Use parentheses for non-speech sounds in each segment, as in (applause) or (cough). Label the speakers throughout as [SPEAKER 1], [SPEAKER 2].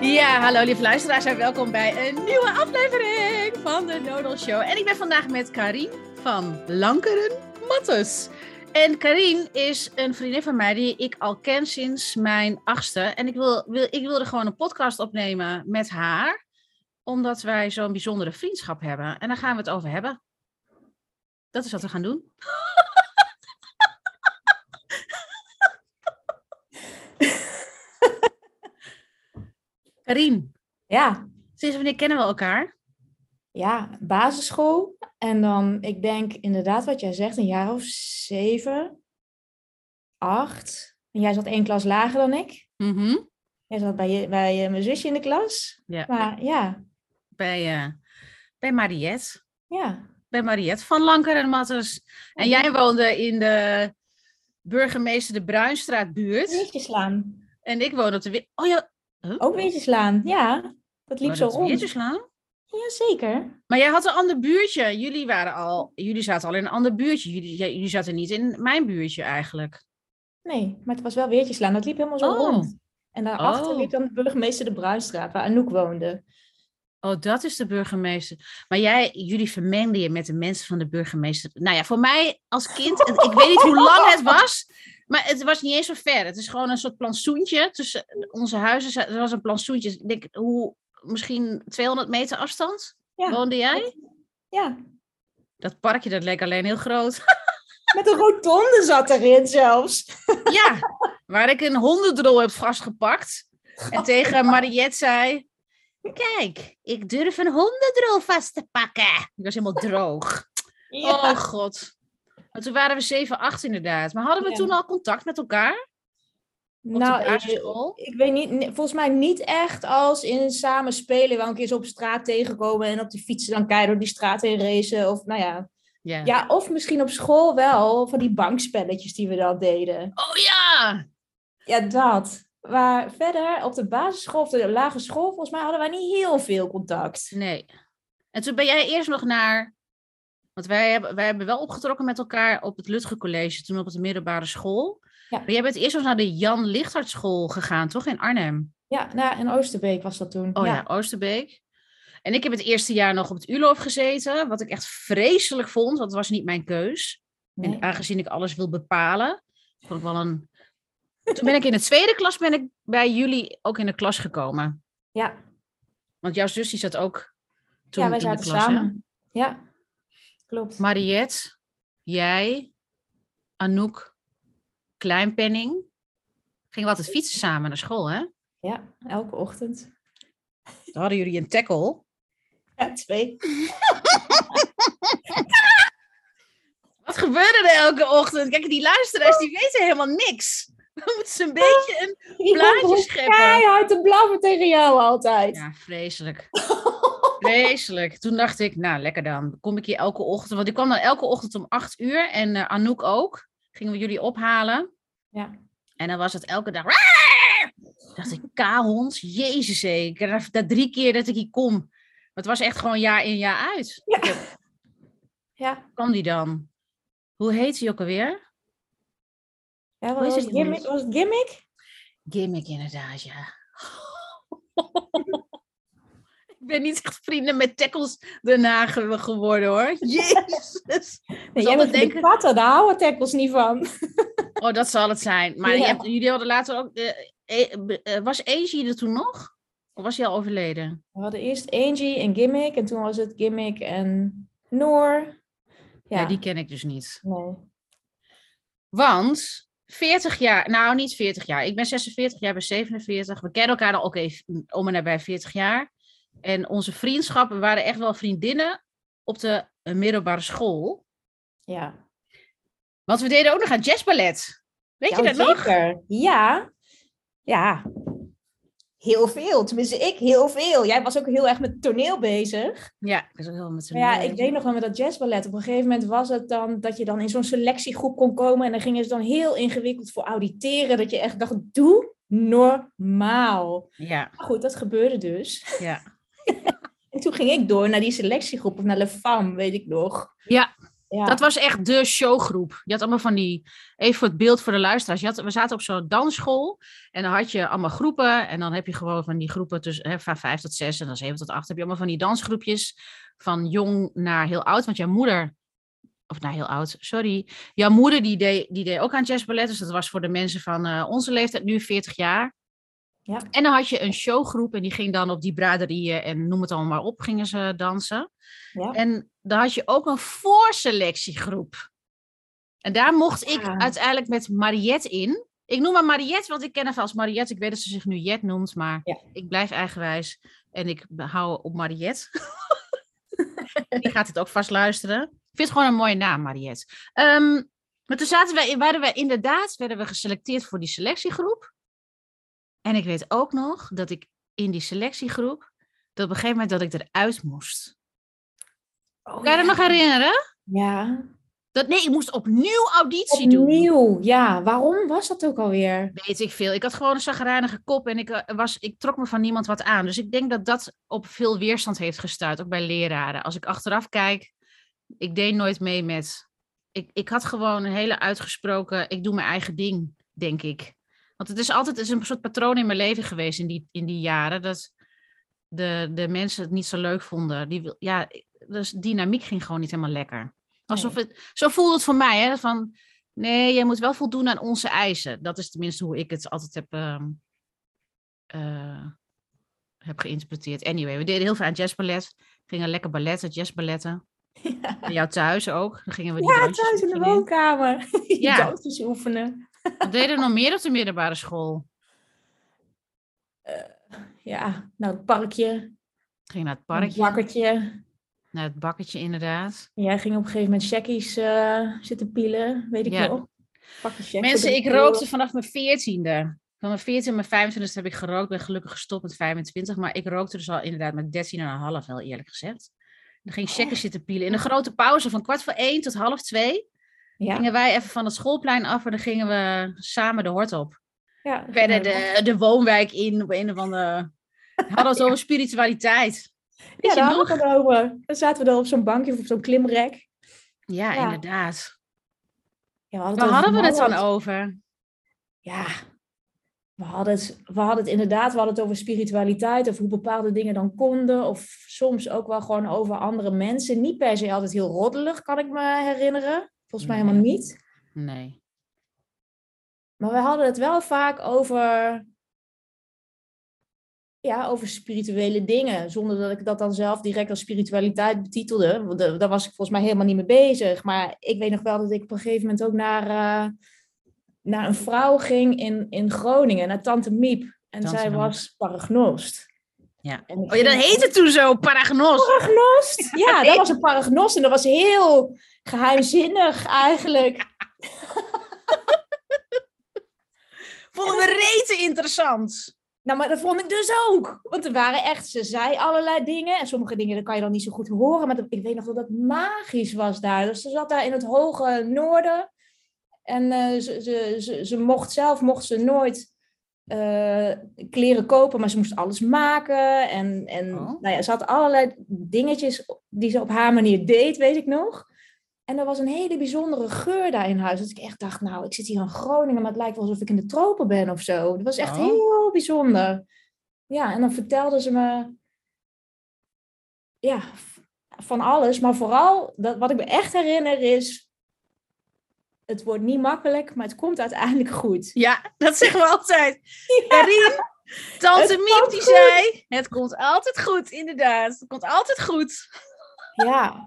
[SPEAKER 1] Ja, hallo lieve luisteraars en welkom bij een nieuwe aflevering van de Nodal Show. En ik ben vandaag met Karin van Lankeren Mattes. En Karin is een vriendin van mij die ik al ken sinds mijn achtste. En ik, wil, wil, ik wilde gewoon een podcast opnemen met haar, omdat wij zo'n bijzondere vriendschap hebben. En daar gaan we het over hebben. Dat is wat we gaan doen. Karin,
[SPEAKER 2] Ja,
[SPEAKER 1] sinds wanneer kennen we elkaar?
[SPEAKER 2] ja, basisschool. En dan, ik denk inderdaad wat jij zegt, een jaar of zeven, acht. En jij zat één klas lager dan ik.
[SPEAKER 1] Mhm.
[SPEAKER 2] Jij zat bij, je, bij eh, mijn zusje in de klas.
[SPEAKER 1] Ja.
[SPEAKER 2] Maar ja,
[SPEAKER 1] Bij, eh, bij Mariette.
[SPEAKER 2] ja.
[SPEAKER 1] Bij Mariette van Lanker en Mattes. En jij woonde in de burgemeester de Bruinstraatbuurt.
[SPEAKER 2] Weertje slaan.
[SPEAKER 1] En ik woonde op de... Oh ja,
[SPEAKER 2] Ook weertje slaan, ja. Dat liep
[SPEAKER 1] oh,
[SPEAKER 2] zo
[SPEAKER 1] dat
[SPEAKER 2] rond.
[SPEAKER 1] Weertjeslaan?
[SPEAKER 2] Jazeker.
[SPEAKER 1] Maar jij had een ander buurtje. Jullie waren al... Jullie zaten al in een ander buurtje. Jullie, jullie zaten niet in mijn buurtje eigenlijk.
[SPEAKER 2] Nee, maar het was wel weertje slaan. Dat liep helemaal zo
[SPEAKER 1] Oh.
[SPEAKER 2] rond. En daarachter
[SPEAKER 1] Oh.
[SPEAKER 2] liep dan de burgemeester de Bruinstraat, waar Anouk woonde.
[SPEAKER 1] Oh, dat is de burgemeester. Maar jij, jullie vermengden je met de mensen van de burgemeester. Nou ja, voor mij als kind, (laughs) ik weet niet hoe lang het was, maar het was niet eens zo ver. Het is gewoon een soort plantsoentje tussen onze huizen. Er was een plantsoentje, ik denk, hoe, misschien 200 meter afstand
[SPEAKER 2] Ja.
[SPEAKER 1] woonde jij?
[SPEAKER 2] Ja,
[SPEAKER 1] Dat parkje, dat leek alleen heel groot. (laughs)
[SPEAKER 2] met een rotonde zat erin zelfs.
[SPEAKER 1] ja, waar ik een hondendrol heb vastgepakt. En tegen Mariette zei, kijk, ik durf een hondendrol vast te pakken. Ik was helemaal droog.
[SPEAKER 2] Ja.
[SPEAKER 1] Oh god. Maar toen waren we 7, 8 inderdaad. Maar hadden we
[SPEAKER 2] Ja.
[SPEAKER 1] toen al contact met elkaar? Op
[SPEAKER 2] nou, ik-? Ik weet niet, volgens mij niet echt als in samen spelen. Wel een keer zo op straat tegenkomen en op de fietsen dan keihard door die straat heen racen. Of nou ja.
[SPEAKER 1] Ja.
[SPEAKER 2] ja, of misschien op school wel, van die bankspelletjes die we dan deden.
[SPEAKER 1] Oh ja!
[SPEAKER 2] Ja, dat. Maar verder op de basisschool of de lagere school, volgens mij hadden wij niet heel veel contact.
[SPEAKER 1] Nee. En toen ben jij eerst nog naar... Want wij hebben, wij hebben wel opgetrokken met elkaar op het Lutge College, toen op de middelbare school.
[SPEAKER 2] Ja.
[SPEAKER 1] Maar jij bent eerst nog naar de Jan Lichthart School gegaan, toch? In Arnhem?
[SPEAKER 2] Ja, nou, in Oosterbeek was dat toen.
[SPEAKER 1] Oh ja, Oosterbeek. En ik heb het eerste jaar nog op het ULOF gezeten, wat ik echt vreselijk vond, want het was niet mijn keus.
[SPEAKER 2] Nee.
[SPEAKER 1] En aangezien ik alles wil bepalen, vond ik wel een. Toen ben ik in de tweede klas ben ik bij jullie ook in de klas gekomen.
[SPEAKER 2] Ja,
[SPEAKER 1] Want jouw zus die zat ook toen
[SPEAKER 2] ja wij
[SPEAKER 1] in de
[SPEAKER 2] zaten
[SPEAKER 1] klas. hè?
[SPEAKER 2] samen. Ja, klopt.
[SPEAKER 1] Mariette, jij, Anouk, Kleinpenning. Gingen we altijd fietsen samen naar school, hè?
[SPEAKER 2] Ja, elke ochtend.
[SPEAKER 1] Dan hadden jullie een tackle.
[SPEAKER 2] Ja, twee. (laughs)
[SPEAKER 1] Wat gebeurde er elke ochtend? Kijk, die luisteraars die weten helemaal niks. We moeten ze een beetje een (laughs) plaatje scheppen.
[SPEAKER 2] Keihard te blaffen tegen jou altijd.
[SPEAKER 1] Ja, vreselijk. (laughs) Vreselijk. Toen dacht ik, nou lekker dan. Kom ik hier elke ochtend. Want ik kwam dan elke ochtend om acht uur. En eh, Anouk ook. Gingen we jullie ophalen.
[SPEAKER 2] Ja.
[SPEAKER 1] En dan was het elke dag. dacht ik, K-hond, jezus hé. Ik heb daar drie keer dat ik hier kom. Maar het was echt gewoon jaar in jaar uit.
[SPEAKER 2] Ja.
[SPEAKER 1] Heb-
[SPEAKER 2] Ja,
[SPEAKER 1] kwam die dan? Hoe heet hij ook alweer?
[SPEAKER 2] ja was, het gimmick? was het gimmick?
[SPEAKER 1] Gimmick inderdaad, ja. (laughs) ik ben niet echt vrienden met tackles daarna ge- geworden hoor. (laughs) Jezus. (laughs)
[SPEAKER 2] Nee, jij bent denken... patten, daar houden tackles niet van. (laughs)
[SPEAKER 1] Oh, dat zal het zijn. Maar je
[SPEAKER 2] Ja.
[SPEAKER 1] hebt, jullie hadden later ook... eh, eh, eh, was Angie er toen nog? Of was hij al overleden?
[SPEAKER 2] We hadden eerst Angie en gimmick en toen was het gimmick en Noor.
[SPEAKER 1] Ja,
[SPEAKER 2] Ja,
[SPEAKER 1] die ken ik dus niet.
[SPEAKER 2] nee.
[SPEAKER 1] Want 40 jaar... Nou, niet 40 jaar. Ik ben 46, jij bent 47. We kennen elkaar al ook even om en nabij 40 jaar. En onze vriendschappen waren echt wel vriendinnen op de eh, middelbare school.
[SPEAKER 2] Ja.
[SPEAKER 1] Want we deden ook nog aan jazzballet. Weet je dat nog?
[SPEAKER 2] zeker. Ja. Ja. Heel veel. Tenminste, ik heel veel. Jij was ook heel erg met toneel bezig.
[SPEAKER 1] Ja, ik was ook heel met
[SPEAKER 2] Maar ja, ik weet nog wel met dat jazzballet. Op een gegeven moment was het dan dat je dan in zo'n selectiegroep kon komen. En dan gingen ze dan heel ingewikkeld voor auditeren. Dat je echt dacht, doe normaal.
[SPEAKER 1] Ja,
[SPEAKER 2] Maar goed, dat gebeurde dus.
[SPEAKER 1] ja. (laughs)
[SPEAKER 2] En toen ging ik door naar die selectiegroep of naar Le Femme, weet ik nog.
[SPEAKER 1] Ja.
[SPEAKER 2] Ja.
[SPEAKER 1] Dat was echt de showgroep. Je had allemaal van die, even voor het beeld voor de luisteraars. Je had, we zaten op zo'n dansschool en dan had je allemaal groepen. En dan heb je gewoon van die groepen tussen hè, van vijf tot zes en dan zeven tot acht. Heb je allemaal van die dansgroepjes van jong naar heel oud. Want jouw moeder, of nou heel oud, sorry. Jouw moeder die deed, die deed ook aan jazzballet. Dus dat was voor de mensen van eh, onze leeftijd, nu 40 jaar.
[SPEAKER 2] Ja.
[SPEAKER 1] En dan had je een showgroep en die ging dan op die braderieën en noem het allemaal maar op, gingen ze dansen.
[SPEAKER 2] Ja.
[SPEAKER 1] En dan had je ook een voorselectiegroep. En daar mocht ik
[SPEAKER 2] Ja.
[SPEAKER 1] uiteindelijk met Mariette in. Ik noem haar Mariette, want ik ken haar als Mariette. Ik weet dat ze zich nu Jet noemt, maar ik blijf eigenwijs. En ik hou op Mariette. (laughs) Die gaat het ook vast luisteren. Ik vind het gewoon een mooie naam, Mariette. Ehm, maar toen zaten wij, waren wij inderdaad werden we geselecteerd voor die selectiegroep. En ik weet ook nog dat ik in die selectiegroep, dat op een gegeven moment dat ik eruit moest.
[SPEAKER 2] Oh,
[SPEAKER 1] Kan je dat nog herinneren?
[SPEAKER 2] Ja.
[SPEAKER 1] Dat, nee, ik moest opnieuw auditie doen.
[SPEAKER 2] Opnieuw, ja. Waarom was dat ook alweer?
[SPEAKER 1] Weet ik veel. Ik had gewoon een zagrijnige kop en ik, eh, was, ik trok me van niemand wat aan. Dus ik denk dat dat op veel weerstand heeft gestuurd, ook bij leraren. Als ik achteraf kijk, ik deed nooit mee met... Ik, ik had gewoon een hele uitgesproken, ik doe mijn eigen ding, denk ik. Want het is altijd het is een soort patroon in mijn leven geweest in die, in die jaren, dat de, de mensen het niet zo leuk vonden. Die, ja, dus dynamiek ging gewoon niet helemaal lekker. Alsof het, zo voelde het voor mij, hè, van... Nee, je moet wel voldoen aan onze eisen. Dat is tenminste hoe ik het altijd heb, ehm, eh, heb geïnterpreteerd. Anyway, we deden heel veel aan jazzballet. Gingen lekker balletten, jazzballetten. (laughs) Bij jou thuis ook. Dan gingen we die
[SPEAKER 2] Ja, thuis in de woonkamer. (laughs)
[SPEAKER 1] Ja.
[SPEAKER 2] Ja. Dansjes oefenen.
[SPEAKER 1] Wat deden we nog meer op de middelbare school?
[SPEAKER 2] Ja, nou het parkje.
[SPEAKER 1] Ging naar het parkje,
[SPEAKER 2] bakkertje.
[SPEAKER 1] naar het bakketje inderdaad.
[SPEAKER 2] Jij ging op een gegeven moment checkies eh, zitten pielen, weet ik
[SPEAKER 1] Ja.
[SPEAKER 2] nog.
[SPEAKER 1] Mensen, ik
[SPEAKER 2] de-
[SPEAKER 1] rookte vanaf mijn veertiende. Van mijn 14 en mijn 25 heb ik gerookt. Ben gelukkig gestopt met 25. Maar ik rookte dus al inderdaad met 13 en een half, wel eerlijk gezegd. Dan ging checken zitten pielen. In een grote pauze van kwart voor één tot half twee.
[SPEAKER 2] Ja,
[SPEAKER 1] Gingen wij even van het schoolplein af en dan gingen we samen de hort op.
[SPEAKER 2] ja.
[SPEAKER 1] Verder de, de woonwijk in op een of andere... (laughs) We hadden het over spiritualiteit. Weet
[SPEAKER 2] Ja, daar hadden we het over. Dan zaten we dan op zo'n bankje of op zo'n klimrek.
[SPEAKER 1] Ja,
[SPEAKER 2] Ja.
[SPEAKER 1] inderdaad.
[SPEAKER 2] Ja, we hadden
[SPEAKER 1] Waar hadden we het dan over?
[SPEAKER 2] Ja, we hadden, het, we hadden het inderdaad, we hadden het over spiritualiteit, of hoe bepaalde dingen dan konden, of soms ook wel gewoon over andere mensen. Niet per se altijd heel roddelig, kan ik me herinneren. Volgens mij
[SPEAKER 1] Nee.
[SPEAKER 2] helemaal niet.
[SPEAKER 1] Nee.
[SPEAKER 2] Maar we hadden het wel vaak over, ja, over spirituele dingen, zonder dat ik dat dan zelf direct als spiritualiteit betitelde. Want da- Daar was ik volgens mij helemaal niet mee bezig. Maar ik weet nog wel dat ik op een gegeven moment ook naar, eh, naar een vrouw ging in, in Groningen, naar Tante Miep. En
[SPEAKER 1] Tante
[SPEAKER 2] zij
[SPEAKER 1] Miep.
[SPEAKER 2] was paragnost.
[SPEAKER 1] Ja. Oh ja, dat heette toen zo, paragnos.
[SPEAKER 2] Paragnost? Ja, dat was een paragnost en dat was heel geheimzinnig eigenlijk. (laughs)
[SPEAKER 1] Vonden we rete interessant.
[SPEAKER 2] Nou, maar dat vond ik dus ook. Want er waren echt, ze zei allerlei dingen. En sommige dingen dat kan je dan niet zo goed horen. Maar dat- ik weet nog dat het magisch was daar. Dus ze zat daar in het hoge noorden. En eh, ze, ze, ze, ze mocht zelf mocht ze nooit eh, kleren kopen, maar ze moest alles maken. En, en
[SPEAKER 1] Oh.
[SPEAKER 2] nou ja, ze had allerlei dingetjes die ze op haar manier deed, weet ik nog. En er was een hele bijzondere geur daar in huis. Dat ik echt dacht, nou, ik zit hier in Groningen, maar het lijkt wel alsof ik in de tropen ben of zo. Dat was echt
[SPEAKER 1] Oh.
[SPEAKER 2] heel bijzonder. Ja, en dan vertelde ze me ja, van alles. Maar vooral, dat, wat ik me echt herinner is... Het wordt niet makkelijk, maar het komt uiteindelijk goed. (laughs)
[SPEAKER 1] Ja, dat zeggen we (laughs) altijd. Karin, tante Miep die
[SPEAKER 2] goed.
[SPEAKER 1] zei, het komt altijd goed, inderdaad. Het komt altijd goed.
[SPEAKER 2] Ja.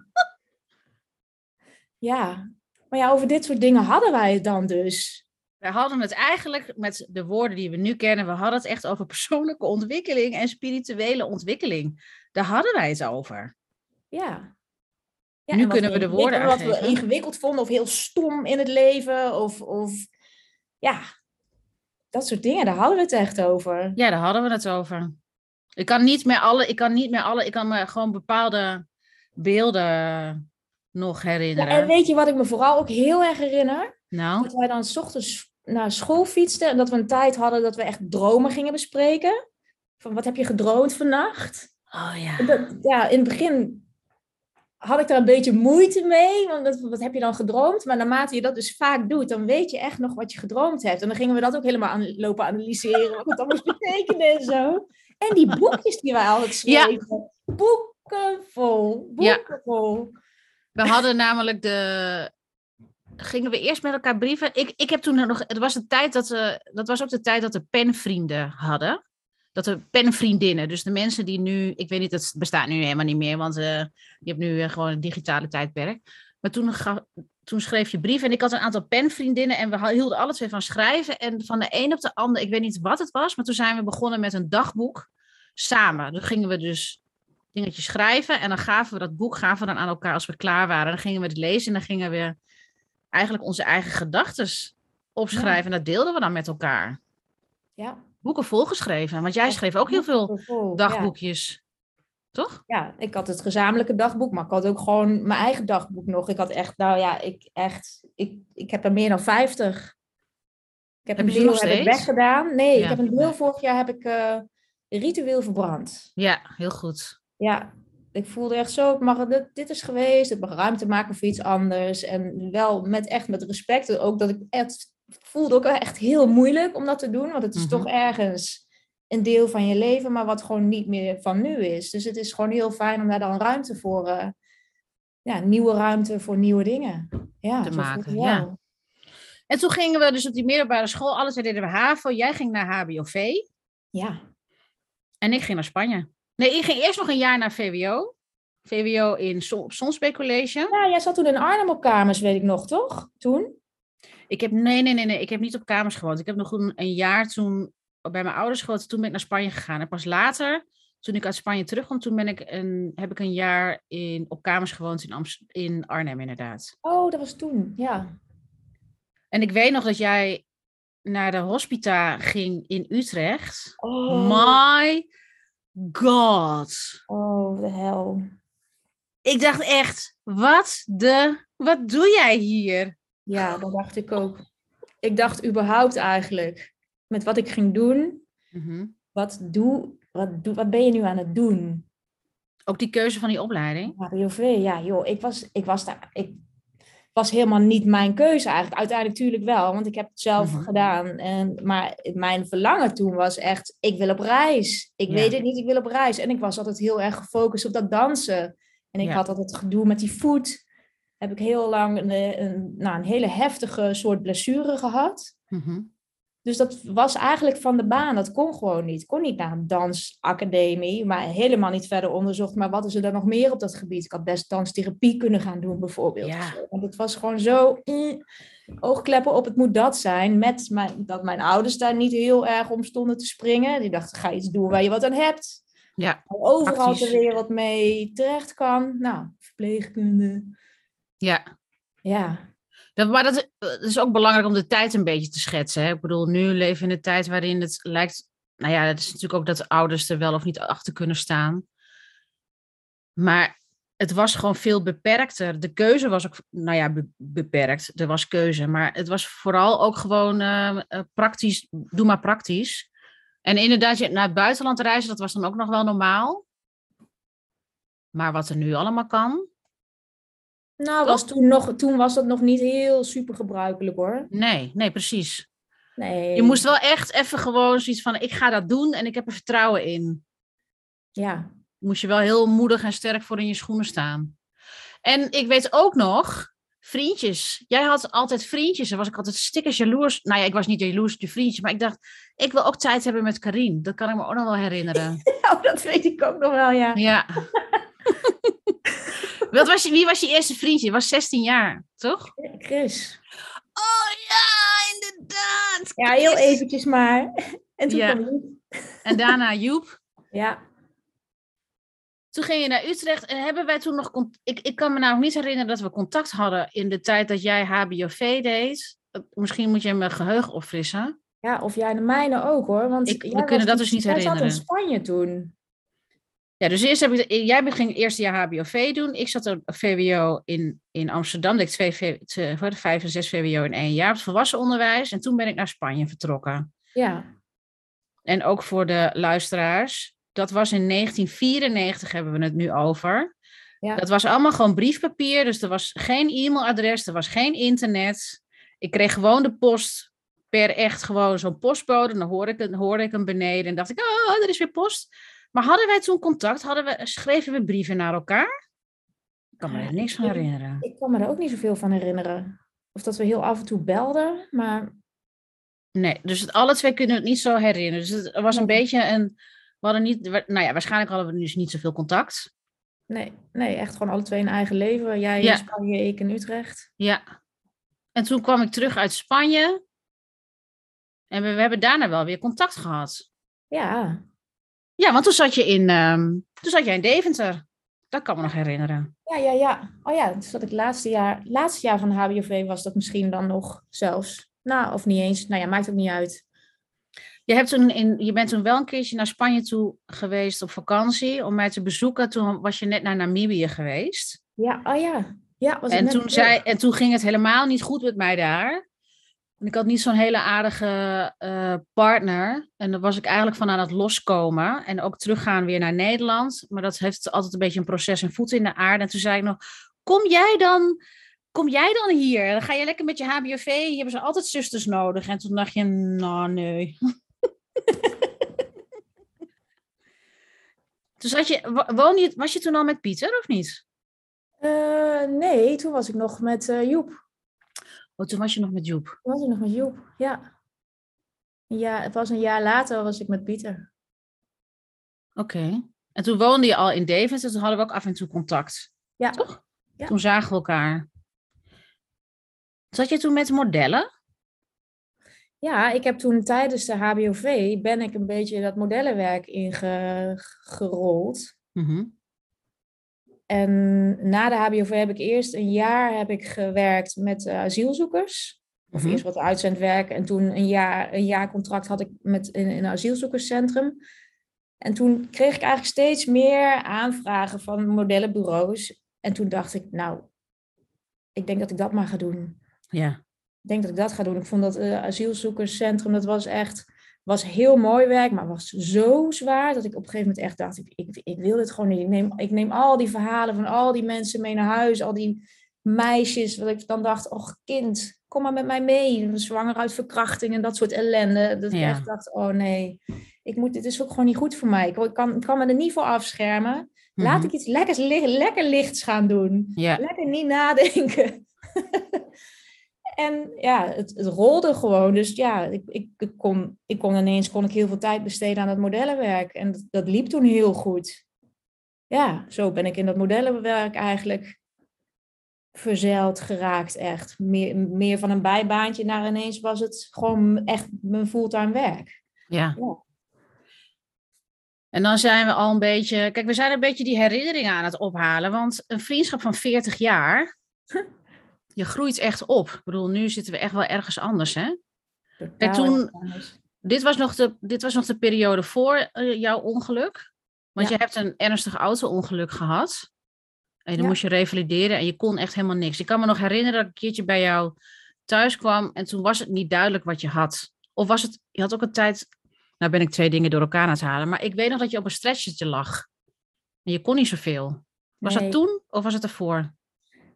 [SPEAKER 2] Ja. Maar ja, over dit soort dingen hadden wij het dan dus.
[SPEAKER 1] We hadden het eigenlijk met de woorden die we nu kennen, we hadden het echt over persoonlijke ontwikkeling en spirituele ontwikkeling. Daar hadden wij het over.
[SPEAKER 2] Ja. ja
[SPEAKER 1] Nu kunnen we de woorden
[SPEAKER 2] Wat we ingewikkeld vonden of heel stom in het leven. Of, of ja, dat soort dingen, daar hadden we het echt over.
[SPEAKER 1] Ja, daar hadden we het over. Ik kan niet meer alle, ik kan niet meer alle, ik kan me gewoon bepaalde beelden nog
[SPEAKER 2] Ja,
[SPEAKER 1] herinneren.
[SPEAKER 2] en weet je wat ik me vooral ook heel erg herinner?
[SPEAKER 1] Nou,
[SPEAKER 2] Dat wij dan s ochtends naar school fietsten en dat we een tijd hadden dat we echt dromen gingen bespreken. Van wat heb je gedroomd vannacht?
[SPEAKER 1] oh ja.
[SPEAKER 2] Dat, ja, in het begin had ik daar een beetje moeite mee. Want dat, wat heb je dan gedroomd? Maar naarmate je dat dus vaak doet, dan weet je echt nog wat je gedroomd hebt. En dan gingen we dat ook helemaal aan, lopen analyseren. Wat het allemaal (laughs) betekende en zo. En die boekjes die wij altijd schreven. Boeken vol. Boeken vol.
[SPEAKER 1] We hadden namelijk de. Gingen we eerst met elkaar brieven? Ik, ik heb toen nog. Het was de tijd dat we. Dat was ook de tijd dat we penvrienden hadden. Dat we penvriendinnen. Dus de mensen die nu. Ik weet niet, het bestaat nu helemaal niet meer. Want uh, je hebt nu uh, gewoon een digitale tijdperk. Maar toen, toen schreef je brieven. En ik had een aantal penvriendinnen. En we hielden alle twee van schrijven. En van de een op de ander. Ik weet niet wat het was. Maar toen zijn we begonnen met een dagboek. Samen. Toen gingen we dus dingetjes schrijven. En dan gaven we dat boek gaven we dan aan elkaar als we klaar waren. Dan gingen we het lezen en dan gingen we eigenlijk onze eigen gedachten opschrijven. Ja. En dat deelden we dan met elkaar.
[SPEAKER 2] Ja.
[SPEAKER 1] Boeken volgeschreven. Want jij schreef ook heel veel dagboekjes. Ja. Toch?
[SPEAKER 2] Ja, ik had het gezamenlijke dagboek, maar ik had ook gewoon mijn eigen dagboek nog. Ik had echt, nou ja, ik echt, ik, ik heb er meer dan 50. Ik heb,
[SPEAKER 1] heb
[SPEAKER 2] een deel heb ik weggedaan. Nee, ik heb een deel vorig jaar heb ik uh, ritueel verbrand.
[SPEAKER 1] Ja, heel goed
[SPEAKER 2] ja, ik voelde echt zo, ik mag, dit, dit is geweest, ik mag ruimte maken voor iets anders. En wel met echt met respect, ook dat ik echt voelde ook echt heel moeilijk om dat te doen, want het is mm -hmm. toch ergens een deel van je leven, maar wat gewoon niet meer van nu is. Dus het is gewoon heel fijn om daar dan ruimte voor, uh, ja, nieuwe ruimte voor nieuwe dingen ja,
[SPEAKER 1] te maken. Ja. En toen gingen we dus op die middelbare school, alles deden we HAVO, jij ging naar HBOV.
[SPEAKER 2] Ja.
[SPEAKER 1] En ik ging naar Spanje. Nee, ik ging eerst nog een jaar naar VWO. VWO in Sonsbeek College.
[SPEAKER 2] Ja, jij zat toen in Arnhem op kamers, weet ik nog, toch? Toen?
[SPEAKER 1] Ik heb, nee, nee, nee, nee. Ik heb niet op kamers gewoond. Ik heb nog een, een jaar toen bij mijn ouders gewoond. Toen ben ik naar Spanje gegaan. En pas later, toen ik uit Spanje terugkwam, toen ben ik een, heb ik een jaar in, op kamers gewoond in, Amst in Arnhem, inderdaad.
[SPEAKER 2] Oh, dat was toen, ja.
[SPEAKER 1] En ik weet nog dat jij naar de hospita ging in Utrecht.
[SPEAKER 2] Oh.
[SPEAKER 1] My god.
[SPEAKER 2] Oh, de hel.
[SPEAKER 1] Ik dacht echt, wat de, wat doe jij hier?
[SPEAKER 2] Ja, dat dacht ik ook. Ik dacht überhaupt eigenlijk, met wat ik ging doen,
[SPEAKER 1] mm -hmm.
[SPEAKER 2] wat, doe, wat, doe, wat ben je nu aan het doen?
[SPEAKER 1] Ook die keuze van die opleiding?
[SPEAKER 2] HBOV, ja joh, ik was, ik was daar, ik was helemaal niet mijn keuze eigenlijk. Uiteindelijk natuurlijk wel, want ik heb het zelf
[SPEAKER 1] Mhm.
[SPEAKER 2] gedaan. En, maar mijn verlangen toen was echt, ik wil op reis. Ik
[SPEAKER 1] Ja.
[SPEAKER 2] weet het niet, ik wil op reis. En ik was altijd heel erg gefocust op dat dansen. En ik
[SPEAKER 1] Ja.
[SPEAKER 2] had altijd gedoe met die voet. Heb ik heel lang een, een, nou, een hele heftige soort blessure gehad.
[SPEAKER 1] Mhm.
[SPEAKER 2] Dus dat was eigenlijk van de baan. Dat kon gewoon niet. Ik kon niet naar een dansacademie, maar helemaal niet verder onderzocht. Maar wat is er dan nog meer op dat gebied? Ik had best danstherapie kunnen gaan doen, bijvoorbeeld.
[SPEAKER 1] Ja.
[SPEAKER 2] Want het was gewoon zo mm, oogkleppen op, het moet dat zijn. Met mijn, dat mijn ouders daar niet heel erg om stonden te springen. Die dachten, ga iets doen waar je wat aan hebt.
[SPEAKER 1] Ja,
[SPEAKER 2] overal
[SPEAKER 1] praktisch.
[SPEAKER 2] ter wereld mee terecht kan. Nou, verpleegkunde.
[SPEAKER 1] ja.
[SPEAKER 2] Ja,
[SPEAKER 1] Dat, maar dat, dat is ook belangrijk om de tijd een beetje te schetsen. Hè? Ik bedoel, nu leven we in een tijd waarin het lijkt... Nou ja, het is natuurlijk ook dat de ouders er wel of niet achter kunnen staan. Maar het was gewoon veel beperkter. De keuze was ook, nou ja, be- beperkt. Er was keuze. Maar het was vooral ook gewoon eh, eh, praktisch. Doe maar praktisch. En inderdaad, naar het buitenland reizen, dat was dan ook nog wel normaal. Maar wat er nu allemaal kan,
[SPEAKER 2] nou, was toen, nog, toen was dat nog niet heel super gebruikelijk hoor.
[SPEAKER 1] nee, nee, precies.
[SPEAKER 2] Nee.
[SPEAKER 1] Je moest wel echt even gewoon zoiets van, ik ga dat doen en ik heb er vertrouwen in.
[SPEAKER 2] Ja,
[SPEAKER 1] Moest je wel heel moedig en sterk voor in je schoenen staan. En ik weet ook nog, vriendjes. Jij had altijd vriendjes. Daar was ik altijd stickers jaloers. Nou ja, ik was niet jaloers op je vriendjes, maar ik dacht, ik wil ook tijd hebben met Karin. Dat kan ik me ook nog wel herinneren. (laughs)
[SPEAKER 2] oh, dat weet ik ook nog wel, ja.
[SPEAKER 1] Ja. (laughs) Wat was je, wie was je eerste vriendje? Je was 16 jaar, toch?
[SPEAKER 2] Chris.
[SPEAKER 1] Oh ja, inderdaad.
[SPEAKER 2] Ja, heel eventjes maar. En toen
[SPEAKER 1] Ja.
[SPEAKER 2] kwam Joep.
[SPEAKER 1] En daarna Joep.
[SPEAKER 2] Ja,
[SPEAKER 1] Toen ging je naar Utrecht en hebben wij toen nog... Ik, ik kan me nou niet herinneren dat we contact hadden in de tijd dat jij HBOV deed. Eh, Misschien moet je mijn geheugen opfrissen.
[SPEAKER 2] ja, of jij de mijne ook hoor. Want
[SPEAKER 1] Ik- we kunnen dat dus niet
[SPEAKER 2] jij zat in
[SPEAKER 1] herinneren.
[SPEAKER 2] Spanje toen.
[SPEAKER 1] Ja, dus eerst heb ik, jij ging het eerste jaar HBOV doen. Ik zat op VWO in, in Amsterdam. Ik twee, twee, vijf en zes VWO in één jaar. Het volwassen onderwijs. En toen ben ik naar Spanje vertrokken.
[SPEAKER 2] Ja,
[SPEAKER 1] En ook voor de luisteraars. Dat was in 1994 hebben we het nu over.
[SPEAKER 2] Ja.
[SPEAKER 1] Dat was allemaal gewoon briefpapier, dus er was geen e-mailadres, er was geen internet. Ik kreeg gewoon de post per echt gewoon zo'n postbode. Dan hoorde ik, hoorde ik hem beneden en dacht ik, oh, er is weer post. Maar hadden wij toen contact? Hadden we, schreven we brieven naar elkaar? Ik kan me er niks van herinneren.
[SPEAKER 2] Ik kan me er ook niet zoveel van herinneren. Of dat we heel af en toe belden, maar
[SPEAKER 1] Nee, dus het, alle twee kunnen het niet zo herinneren. Dus het was een
[SPEAKER 2] Nee.
[SPEAKER 1] beetje een... We hadden niet, nou ja, waarschijnlijk hadden we dus niet zoveel contact.
[SPEAKER 2] nee, nee, echt gewoon alle twee een eigen leven. Jij
[SPEAKER 1] Ja.
[SPEAKER 2] in Spanje, ik in Utrecht.
[SPEAKER 1] Ja. En toen kwam ik terug uit Spanje. En we, we hebben daarna wel weer contact gehad.
[SPEAKER 2] Ja,
[SPEAKER 1] Ja, want toen zat je in, ehm, toen zat jij in Deventer. Dat kan me nog herinneren.
[SPEAKER 2] ja, ja, ja. Oh ja, dus dat ik laatste jaar, laatste jaar van de HBOV was dat misschien dan nog zelfs. Nou, of niet eens. Nou ja, maakt ook niet uit.
[SPEAKER 1] Je, hebt toen in, je bent toen wel een keertje naar Spanje toe geweest op vakantie om mij te bezoeken. Toen was je net naar Namibië geweest.
[SPEAKER 2] Ja, oh ja. Ja, was
[SPEAKER 1] En toen, zei, en toen ging het helemaal niet goed met mij daar. En ik had niet zo'n hele aardige eh, partner. En daar was ik eigenlijk van aan het loskomen. En ook teruggaan weer naar Nederland. Maar dat heeft altijd een beetje een proces en voeten in de aarde. En toen zei ik nog, kom jij dan, kom jij dan hier? Dan ga je lekker met je HBOV. Hier hebben ze altijd zusters nodig. En toen dacht je, nou nee. (laughs) Dus had je, wo- woonde je, was je toen al met Pieter of niet?
[SPEAKER 2] Eh, nee, toen was ik nog met eh, Joep.
[SPEAKER 1] Oh, toen was je nog met Joep.
[SPEAKER 2] Toen was ik nog met Joep, ja. Ja, het was een jaar later was ik met Pieter.
[SPEAKER 1] Oké. En toen woonde je al in Deventer, toen hadden we ook af en toe contact.
[SPEAKER 2] Ja,
[SPEAKER 1] Toch?
[SPEAKER 2] Ja.
[SPEAKER 1] Toen zagen we elkaar. Zat je toen met modellen?
[SPEAKER 2] ja, ik heb toen tijdens de HBOV ben ik een beetje dat modellenwerk ingerold.
[SPEAKER 1] Mhm.
[SPEAKER 2] En na de HBOV heb ik eerst een jaar heb ik gewerkt met eh, asielzoekers. Of
[SPEAKER 1] Mhm.
[SPEAKER 2] eerst wat uitzendwerk en toen een jaar, een jaar contract had ik met, in, in een asielzoekerscentrum. En toen kreeg ik eigenlijk steeds meer aanvragen van modellenbureaus. En toen dacht ik, nou, ik denk dat ik dat maar ga doen.
[SPEAKER 1] Ja.
[SPEAKER 2] Ik denk dat ik dat ga doen. Ik vond dat eh, asielzoekerscentrum, dat was echt, was heel mooi werk, maar was zo zwaar dat ik op een gegeven moment echt dacht, ik, ik, ik wil dit gewoon niet. Ik neem, ik neem al die verhalen van al die mensen mee naar huis, al die meisjes, wat ik dan dacht, och kind, kom maar met mij mee. Zwanger uit verkrachting en dat soort ellende. Dat ik echt dacht, oh nee, ik moet, dit is ook gewoon niet goed voor mij. Ik, kan, ik kan me er niet voor afschermen. Laat
[SPEAKER 1] Mhm.
[SPEAKER 2] ik iets lekkers, lekker lichts gaan doen.
[SPEAKER 1] Ja.
[SPEAKER 2] Lekker niet nadenken. (laughs) en ja, het, het rolde gewoon. Dus ja, ik, ik, ik, kon, ik kon ineens kon ik heel veel tijd besteden aan het modellenwerk. En dat, dat liep toen heel goed. Ja, zo ben ik in dat modellenwerk eigenlijk verzeild geraakt, echt. Meer, meer van een bijbaantje naar ineens was het gewoon echt mijn fulltime werk.
[SPEAKER 1] ja.
[SPEAKER 2] Ja.
[SPEAKER 1] En dan zijn we al een beetje... Kijk, we zijn een beetje die herinneringen aan het ophalen. Want een vriendschap van 40 jaar... Je groeit echt op. Ik bedoel, nu zitten we echt wel ergens anders, hè?
[SPEAKER 2] Totaal
[SPEAKER 1] toen-
[SPEAKER 2] anders.
[SPEAKER 1] Dit was nog de, dit was nog de periode voor eh, jouw ongeluk. Want
[SPEAKER 2] Ja.
[SPEAKER 1] je hebt een ernstig auto-ongeluk gehad. En dan
[SPEAKER 2] Ja.
[SPEAKER 1] moest je revalideren en je kon echt helemaal niks. Ik kan me nog herinneren dat ik een keertje bij jou thuis kwam en toen was het niet duidelijk wat je had. Of was het, je had ook een tijd, nou ben ik twee dingen door elkaar aan het halen, maar ik weet nog dat je op een stretchertje lag. En je kon niet zoveel. Was
[SPEAKER 2] Nee.
[SPEAKER 1] dat toen of was het ervoor?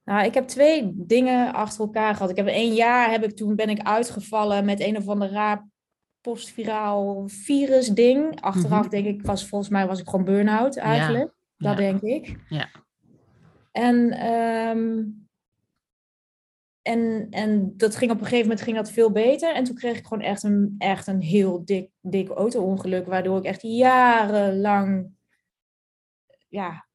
[SPEAKER 2] Nou, ik heb twee dingen achter elkaar gehad. Ik heb één jaar heb ik toen ben ik uitgevallen met een of ander raar postviraal virus ding. Achteraf
[SPEAKER 1] Mhm.
[SPEAKER 2] denk ik was volgens mij was ik gewoon burn-out eigenlijk.
[SPEAKER 1] ja.
[SPEAKER 2] Dat denk ik.
[SPEAKER 1] Ja.
[SPEAKER 2] En, ehm, en, en dat ging op een gegeven moment ging dat veel beter. En toen kreeg ik gewoon echt een, echt een heel dik, dik auto-ongeluk. Waardoor ik echt jarenlang ja,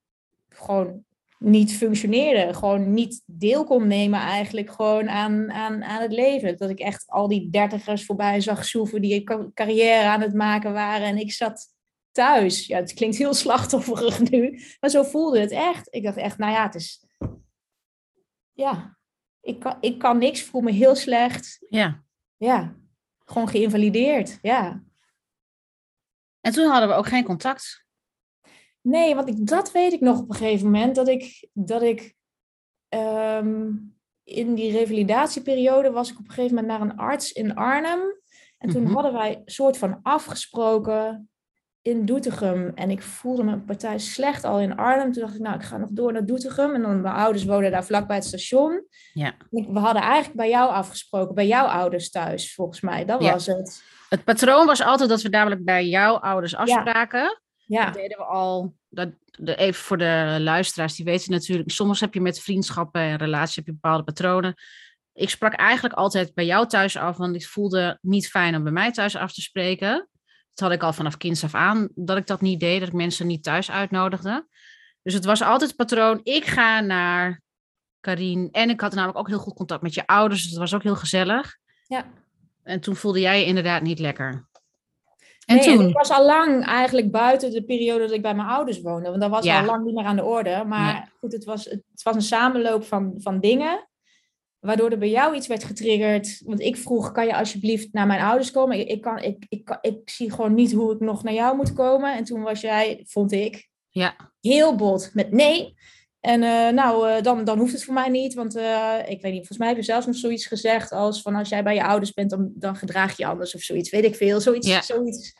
[SPEAKER 2] gewoon niet functioneerde. Gewoon niet deel kon nemen eigenlijk gewoon aan, aan, aan het leven. Dat ik echt al die dertigers voorbij zag zoeven die een ca- carrière aan het maken waren. En ik zat thuis. Ja, het klinkt heel slachtofferig nu. Maar zo voelde het echt. Ik dacht echt, nou ja, het is... Ja, ik kan, ik kan niks. Ik voel me heel slecht.
[SPEAKER 1] ja.
[SPEAKER 2] Ja, gewoon geïnvalideerd. Ja.
[SPEAKER 1] En toen hadden we ook geen contact.
[SPEAKER 2] Nee, want ik, dat weet ik nog op een gegeven moment. Dat ik, dat ik ehm, in die revalidatieperiode was ik op een gegeven moment naar een arts in Arnhem. En toen
[SPEAKER 1] Mhm.
[SPEAKER 2] hadden wij een soort van afgesproken in Doetinchem. En ik voelde mijn partij slecht al in Arnhem. Toen dacht ik, nou, ik ga nog door naar Doetinchem. En dan mijn ouders wonen daar vlakbij het station.
[SPEAKER 1] Ja.
[SPEAKER 2] We hadden eigenlijk bij jou afgesproken, bij jouw ouders thuis, volgens mij. Dat
[SPEAKER 1] Ja.
[SPEAKER 2] was het.
[SPEAKER 1] Het patroon was altijd dat we dadelijk bij jouw ouders afspraken.
[SPEAKER 2] Ja,
[SPEAKER 1] Dat deden we al. Dat, de, even voor de luisteraars, die weten natuurlijk. Soms heb je met vriendschappen en relaties heb je bepaalde patronen. Ik sprak eigenlijk altijd bij jou thuis af, want ik voelde niet fijn om bij mij thuis af te spreken. Dat had ik al vanaf kinds af aan, dat ik dat niet deed, dat ik mensen niet thuis uitnodigde. Dus het was altijd het patroon, ik ga naar Karien. En ik had namelijk ook heel goed contact met je ouders, dus dat was ook heel gezellig.
[SPEAKER 2] ja.
[SPEAKER 1] En toen voelde jij je inderdaad niet lekker. En
[SPEAKER 2] Nee,
[SPEAKER 1] toen?
[SPEAKER 2] ik was al lang eigenlijk buiten de periode dat ik bij mijn ouders woonde. Want dat was
[SPEAKER 1] Ja.
[SPEAKER 2] al lang niet meer aan de orde. Maar
[SPEAKER 1] Nee.
[SPEAKER 2] goed, het was, het was een samenloop van, van dingen. Waardoor er bij jou iets werd getriggerd. Want ik vroeg, kan je alsjeblieft naar mijn ouders komen? Ik, ik, kan, ik, ik, kan- ik zie gewoon niet hoe ik nog naar jou moet komen. En toen was jij, vond ik,
[SPEAKER 1] Ja,
[SPEAKER 2] heel bot met nee. En eh, nou, eh, dan, dan hoeft het voor mij niet. Want eh, ik weet niet, volgens mij heb je zelfs nog zoiets gezegd als van als jij bij je ouders bent, dan, dan gedraag je anders of zoiets. Weet ik veel. Zoiets,
[SPEAKER 1] Ja.
[SPEAKER 2] zoiets.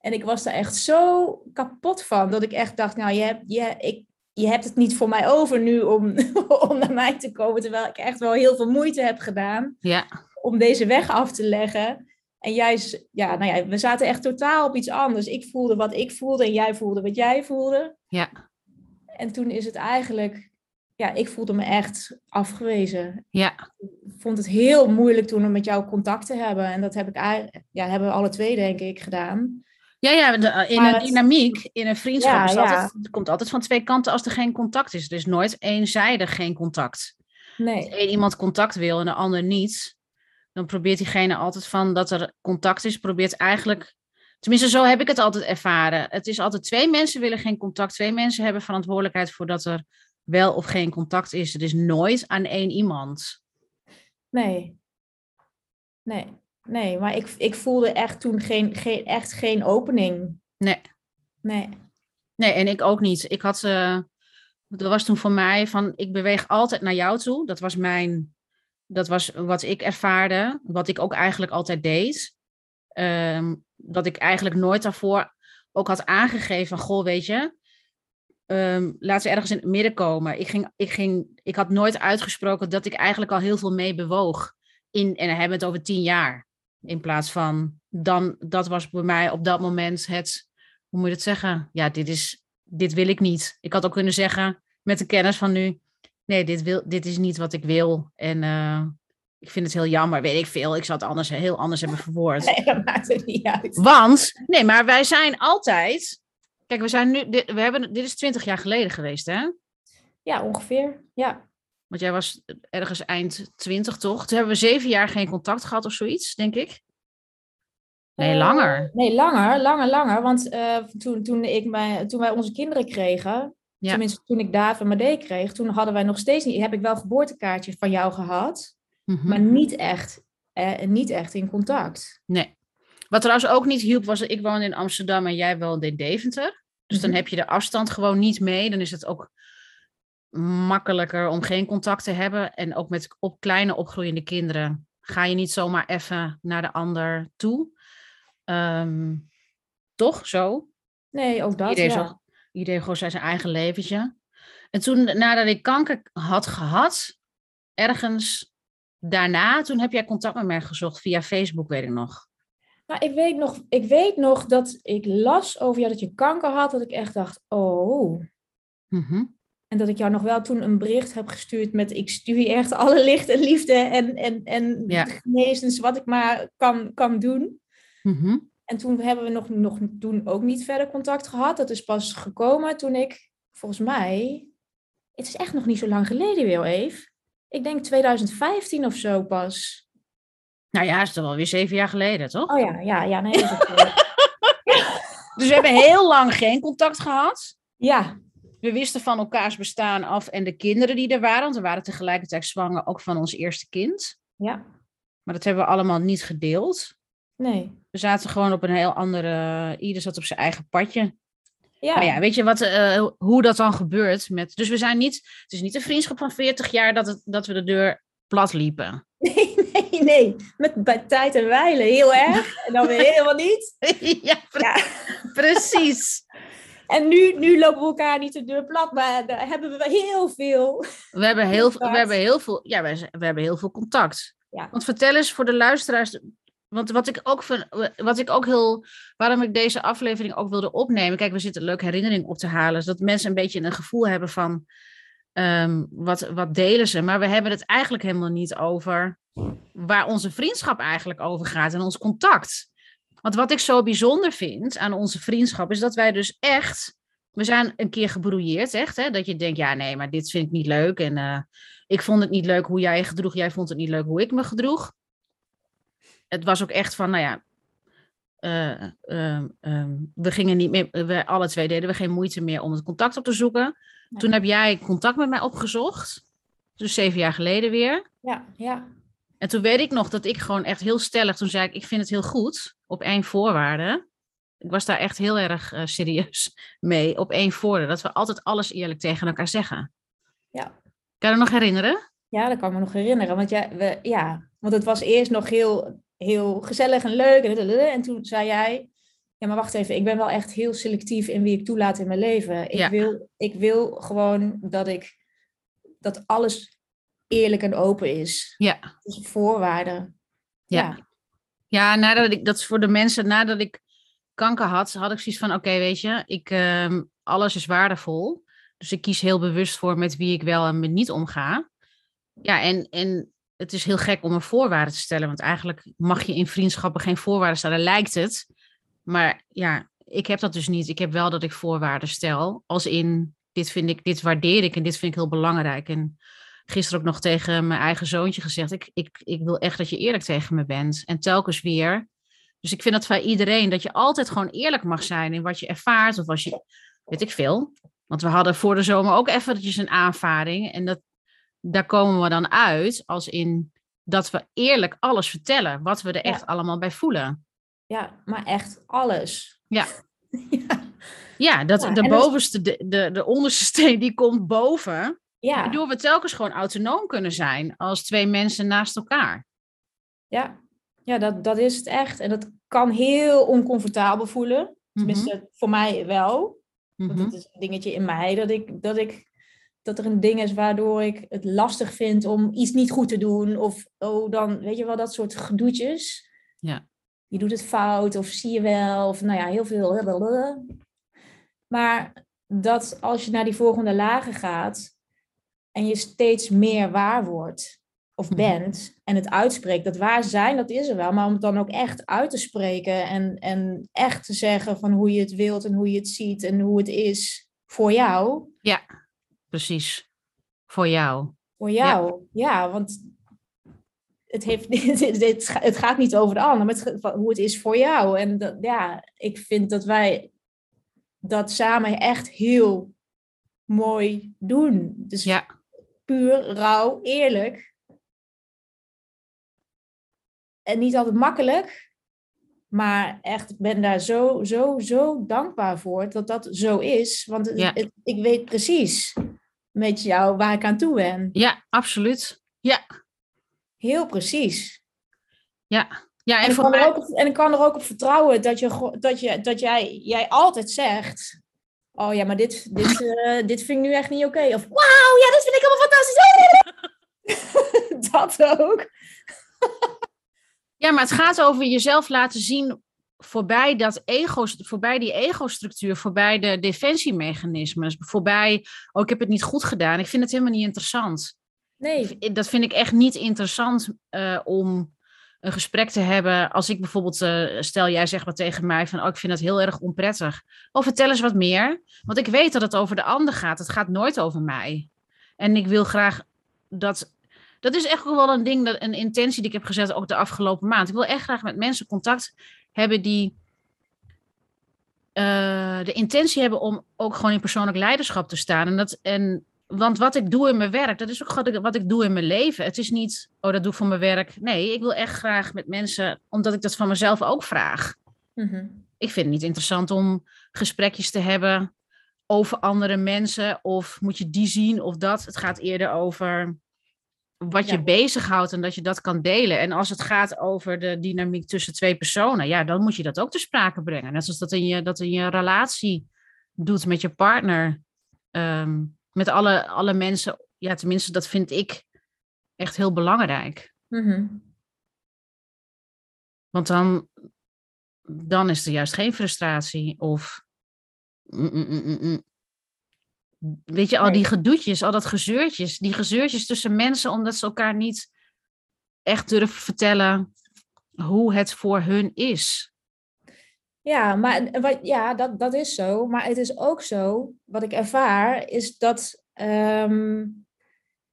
[SPEAKER 2] En ik was daar echt zo kapot van. Dat ik echt dacht, nou, je hebt, je, ik, je hebt het niet voor mij over nu om, (laughs) om naar mij te komen. Terwijl ik echt wel heel veel moeite heb gedaan
[SPEAKER 1] ja,
[SPEAKER 2] om deze weg af te leggen. En jij, ja, nou ja, we zaten echt totaal op iets anders. Ik voelde wat ik voelde en jij voelde wat jij voelde.
[SPEAKER 1] ja.
[SPEAKER 2] En toen is het eigenlijk, ja, ik voelde me echt afgewezen.
[SPEAKER 1] ja.
[SPEAKER 2] Ik vond het heel moeilijk toen om met jou contact te hebben. En dat heb ik ja, hebben we alle twee, denk ik, gedaan.
[SPEAKER 1] Ja, ja, de- eh, in
[SPEAKER 2] Maar
[SPEAKER 1] een dynamiek, in een vriendschap,
[SPEAKER 2] Ja,
[SPEAKER 1] is komt altijd van twee kanten als er geen contact is. Er is nooit eenzijdig geen contact. Als
[SPEAKER 2] Nee,
[SPEAKER 1] één iemand contact wil en de ander niet, dan probeert diegene altijd van dat er contact is, probeert eigenlijk, tenminste zo heb ik het altijd ervaren. Het is altijd twee mensen willen geen contact, twee mensen hebben verantwoordelijkheid voor dat er wel of geen contact is. Het is nooit aan één iemand.
[SPEAKER 2] nee. Nee, nee. Maar ik, ik voelde echt toen geen, geen, echt geen opening.
[SPEAKER 1] Nee.
[SPEAKER 2] Nee.
[SPEAKER 1] Nee, en ik ook niet. Ik had, eh, dat was toen voor mij van, ik beweeg altijd naar jou toe. Dat was mijn, dat was wat ik ervaarde, wat ik ook eigenlijk altijd deed. Ehm, dat ik eigenlijk nooit daarvoor ook had aangegeven van, goh, weet je, ehm, laten we ergens in het midden komen. Ik, ging, ik, ging, ik had nooit uitgesproken dat ik eigenlijk al heel veel mee bewoog. In, en hebben het over tien jaar. In plaats van, dan, dat was bij mij op dat moment het, hoe moet je het zeggen? Ja, dit, is, dit wil ik niet. Ik had ook kunnen zeggen, met de kennis van nu, nee, dit, wil, dit is niet wat ik wil. En eh, ik vind het heel jammer, weet ik veel. Ik zou het anders, heel anders hebben verwoord. (laughs)
[SPEAKER 2] Nee, dat maakt het niet uit.
[SPEAKER 1] Want, nee, maar wij zijn altijd. Kijk, we zijn nu. Dit, we hebben, dit is twintig jaar geleden geweest, hè?
[SPEAKER 2] Ja, ongeveer. Ja.
[SPEAKER 1] Want jij was ergens eind twintig, toch? Toen hebben we zeven jaar geen contact gehad of zoiets, denk ik. Nee,
[SPEAKER 2] Eh,
[SPEAKER 1] langer.
[SPEAKER 2] Nee, langer, langer, langer. Want eh, toen, toen, ik mijn, toen wij onze kinderen kregen,
[SPEAKER 1] Ja.
[SPEAKER 2] tenminste toen ik David en Made kreeg, toen hadden wij nog steeds niet, heb ik wel een geboortekaartje van jou gehad,
[SPEAKER 1] Mhm.
[SPEAKER 2] maar niet echt, eh, niet echt in contact.
[SPEAKER 1] Nee. Wat trouwens ook niet hielp, was ik woonde in Amsterdam en jij woonde in Deventer. Dus dan
[SPEAKER 2] Mhm.
[SPEAKER 1] heb je de afstand gewoon niet mee. Dan is het ook makkelijker om geen contact te hebben. En ook met op kleine opgroeiende kinderen ga je niet zomaar even naar de ander toe. Ehm, toch zo?
[SPEAKER 2] Nee, ook dat,
[SPEAKER 1] iedereen,
[SPEAKER 2] ja.
[SPEAKER 1] zo, iedereen gewoon zijn zijn eigen leventje. En toen, nadat ik kanker had gehad, ergens daarna, toen heb jij contact met mij gezocht via Facebook, weet ik nog.
[SPEAKER 2] Nou, ik weet, nog, ik weet nog dat ik las over jou dat je kanker had, dat ik echt dacht, oh.
[SPEAKER 1] Mhm.
[SPEAKER 2] En dat ik jou nog wel toen een bericht heb gestuurd met ik stuur je echt alle licht en liefde en, en, en
[SPEAKER 1] Ja.
[SPEAKER 2] genezens wat ik maar kan, kan doen.
[SPEAKER 1] Mhm.
[SPEAKER 2] En toen hebben we nog, nog toen ook niet verder contact gehad. Dat is pas gekomen toen ik, volgens mij, het is echt nog niet zo lang geleden weer, Eve. Ik denk 2015 of zo pas.
[SPEAKER 1] Nou ja, is toch wel weer zeven jaar geleden, toch?
[SPEAKER 2] Oh ja, ja, ja, nee. is zo. (laughs)
[SPEAKER 1] Dus we hebben heel lang geen contact gehad.
[SPEAKER 2] ja,
[SPEAKER 1] We wisten van elkaars bestaan af en de kinderen die er waren. Want we waren tegelijkertijd zwanger ook van ons eerste kind.
[SPEAKER 2] ja,
[SPEAKER 1] Maar dat hebben we allemaal niet gedeeld.
[SPEAKER 2] nee.
[SPEAKER 1] We zaten gewoon op een heel andere... Ieder zat op zijn eigen padje.
[SPEAKER 2] Ja,
[SPEAKER 1] Maar ja, weet je wat, eh, hoe dat dan gebeurt? Met, dus we zijn niet... Het is niet een vriendschap van 40 jaar dat, het, dat we de deur plat liepen. (laughs)
[SPEAKER 2] nee, nee, Nee. Met bij tijd en wijlen heel erg. En dan weer helemaal niet. (laughs)
[SPEAKER 1] ja, pre-
[SPEAKER 2] Ja.
[SPEAKER 1] precies.
[SPEAKER 2] En nu, nu lopen we elkaar niet de deur plat, maar daar hebben we heel veel.
[SPEAKER 1] We hebben heel, veel- we hebben heel veel, ja, we, we hebben heel veel contact.
[SPEAKER 2] Ja.
[SPEAKER 1] Want vertel eens voor de luisteraars, want wat ik ook vind, wat ik ook heel, waarom ik deze aflevering ook wilde opnemen. Kijk, we zitten een leuke herinnering op te halen, zodat mensen een beetje een gevoel hebben van ehm, wat, wat delen ze. Maar we hebben het eigenlijk helemaal niet over waar onze vriendschap eigenlijk over gaat en ons contact. Want wat ik zo bijzonder vind aan onze vriendschap is dat wij dus echt, we zijn een keer gebrouilleerd, echt, hè, dat je denkt, ja nee, maar dit vind ik niet leuk en eh, ik vond het niet leuk hoe jij je gedroeg, jij vond het niet leuk hoe ik me gedroeg. Het was ook echt van, nou ja, eh, ehm, ehm, we gingen niet meer, we alle twee deden we geen moeite meer om het contact op te zoeken.
[SPEAKER 2] Nee.
[SPEAKER 1] Toen heb jij contact met mij opgezocht, dus zeven jaar geleden weer.
[SPEAKER 2] Ja, ja.
[SPEAKER 1] En toen weet ik nog dat ik gewoon echt heel stellig, toen zei ik, ik vind het heel goed, op één voorwaarde. Ik was daar echt heel erg eh, serieus (laughs) mee, op één voorwaarde, dat we altijd alles eerlijk tegen elkaar zeggen.
[SPEAKER 2] Ja.
[SPEAKER 1] Kan je dat nog herinneren?
[SPEAKER 2] Ja, dat kan ik me nog herinneren. Want, jij, we, ja, want het was eerst nog heel, heel gezellig en leuk. En, en toen zei jij, ja, maar wacht even, ik ben wel echt heel selectief in wie ik toelaat in mijn leven. Ik,
[SPEAKER 1] Ja.
[SPEAKER 2] wil, ik wil gewoon dat ik dat alles eerlijk en open is.
[SPEAKER 1] Ja.
[SPEAKER 2] Dat is een voorwaarde.
[SPEAKER 1] Ja. Ja, nadat ik, dat is voor de mensen, nadat ik kanker had, had ik zoiets van, oké, weet je, ik, ehm, alles is waardevol. Dus ik kies heel bewust voor met wie ik wel en met niet omga. Ja, en, en het is heel gek om een voorwaarde te stellen, want eigenlijk mag je in vriendschappen geen voorwaarden stellen, lijkt het. Maar ja, ik heb dat dus niet. Ik heb wel dat ik voorwaarden stel, als in, dit vind ik, dit waardeer ik en dit vind ik heel belangrijk. En gisteren ook nog tegen mijn eigen zoontje gezegd, ik, ik, ik wil echt dat je eerlijk tegen me bent. En telkens weer. Dus ik vind dat bij iedereen, dat je altijd gewoon eerlijk mag zijn in wat je ervaart. Of als je, weet ik veel. Want we hadden voor de zomer ook eventjes een aanvaring. En dat, daar komen we dan uit als in dat we eerlijk alles vertellen. Wat we er
[SPEAKER 2] Ja.
[SPEAKER 1] echt allemaal bij voelen.
[SPEAKER 2] Ja, maar echt alles.
[SPEAKER 1] Ja. (laughs)
[SPEAKER 2] ja.
[SPEAKER 1] Ja, dat
[SPEAKER 2] Ja,
[SPEAKER 1] de
[SPEAKER 2] dat
[SPEAKER 1] bovenste, de, de, de onderste steen, die komt boven.
[SPEAKER 2] Ja.
[SPEAKER 1] Waardoor we telkens gewoon autonoom kunnen zijn als twee mensen naast elkaar.
[SPEAKER 2] Ja, ja dat, dat is het echt. En dat kan heel oncomfortabel voelen. Tenminste, voor mij wel. Want
[SPEAKER 1] Mhm.
[SPEAKER 2] het is een dingetje in mij dat ik, dat ik dat er een ding is waardoor ik het lastig vind om iets niet goed te doen. Of oh, dan weet je wel, dat soort gedoetjes.
[SPEAKER 1] Ja.
[SPEAKER 2] Je doet het fout, of zie je wel, of nou ja, heel veel. Maar dat als je naar die volgende lagen gaat en je steeds meer waar wordt of
[SPEAKER 1] Mhm.
[SPEAKER 2] bent en het uitspreekt, dat waar zijn, dat is er wel, maar om het dan ook echt uit te spreken en, en echt te zeggen van hoe je het wilt en hoe je het ziet en hoe het is voor jou,
[SPEAKER 1] Precies. Voor jou.
[SPEAKER 2] voor jou, ja, want het, heeft, (laughs) het, het, ga- het gaat niet over de ander, maar het, hoe het is voor jou. En dat, ja, ik vind dat wij dat samen echt heel mooi doen. Dus
[SPEAKER 1] Ja.
[SPEAKER 2] puur, rauw, eerlijk. En niet altijd makkelijk, maar echt, ik ben daar zo, zo, zo dankbaar voor dat dat zo is. Want het-
[SPEAKER 1] Ja.
[SPEAKER 2] het- ik weet precies met jou waar ik aan toe ben.
[SPEAKER 1] Ja, absoluut. Ja.
[SPEAKER 2] Heel precies.
[SPEAKER 1] Ja,
[SPEAKER 2] En,
[SPEAKER 1] en
[SPEAKER 2] ik
[SPEAKER 1] voor
[SPEAKER 2] kan, er
[SPEAKER 1] mij...
[SPEAKER 2] ook, op- en ik kan er ook op vertrouwen dat, je, dat, je, dat jij, jij altijd zegt... Oh ja, maar dit, dit, (laughs) eh, dit vind ik nu echt niet oké. Of wauw, ja, dit vind ik helemaal fantastisch. (laughs) dat ook.
[SPEAKER 1] Ja, maar het gaat over jezelf laten zien voorbij, dat ego, voorbij die ego-structuur, voorbij de defensiemechanismes, voorbij, oh, ik heb het niet goed gedaan. Ik vind het helemaal niet interessant.
[SPEAKER 2] Nee,
[SPEAKER 1] Dat vind ik echt niet interessant eh, om een gesprek te hebben. Als ik bijvoorbeeld, eh, stel jij zegt wat tegen mij van, oh, ik vind dat heel erg onprettig. Oh, vertel eens wat meer. Want ik weet dat het over de ander gaat. Het gaat nooit over mij. En ik wil graag dat. Dat is echt wel een ding, dat, een intentie die ik heb gezet ook de afgelopen maand. Ik wil echt graag met mensen contact hebben die eh, de intentie hebben om ook gewoon in persoonlijk leiderschap te staan. En dat, en, want wat ik doe in mijn werk, dat is ook wat ik, wat ik doe in mijn leven. Het is niet, oh, dat doe ik voor mijn werk. Nee, ik wil echt graag met mensen, omdat ik dat van mezelf ook vraag.
[SPEAKER 2] Mhm.
[SPEAKER 1] Ik vind het niet interessant om gesprekjes te hebben over andere mensen. Of moet je die zien of dat. Het gaat eerder over wat je
[SPEAKER 2] Ja.
[SPEAKER 1] bezighoudt en dat je dat kan delen. En als het gaat over de dynamiek tussen twee personen, ja, dan moet je dat ook te sprake brengen. Net zoals dat in je, dat in je relatie doet met je partner. Ehm, met alle, alle mensen, ja, tenminste, dat vind ik echt heel belangrijk.
[SPEAKER 2] Mhm.
[SPEAKER 1] Want dan, dan is er juist geen frustratie of. mm, mm, mm. Weet je, al die gedoetjes, al dat gezeurtjes, die gezeurtjes tussen mensen, omdat ze elkaar niet echt durven vertellen hoe het voor hun is.
[SPEAKER 2] Ja, maar wat, ja, dat, dat is zo. Maar het is ook zo, wat ik ervaar, is dat ehm,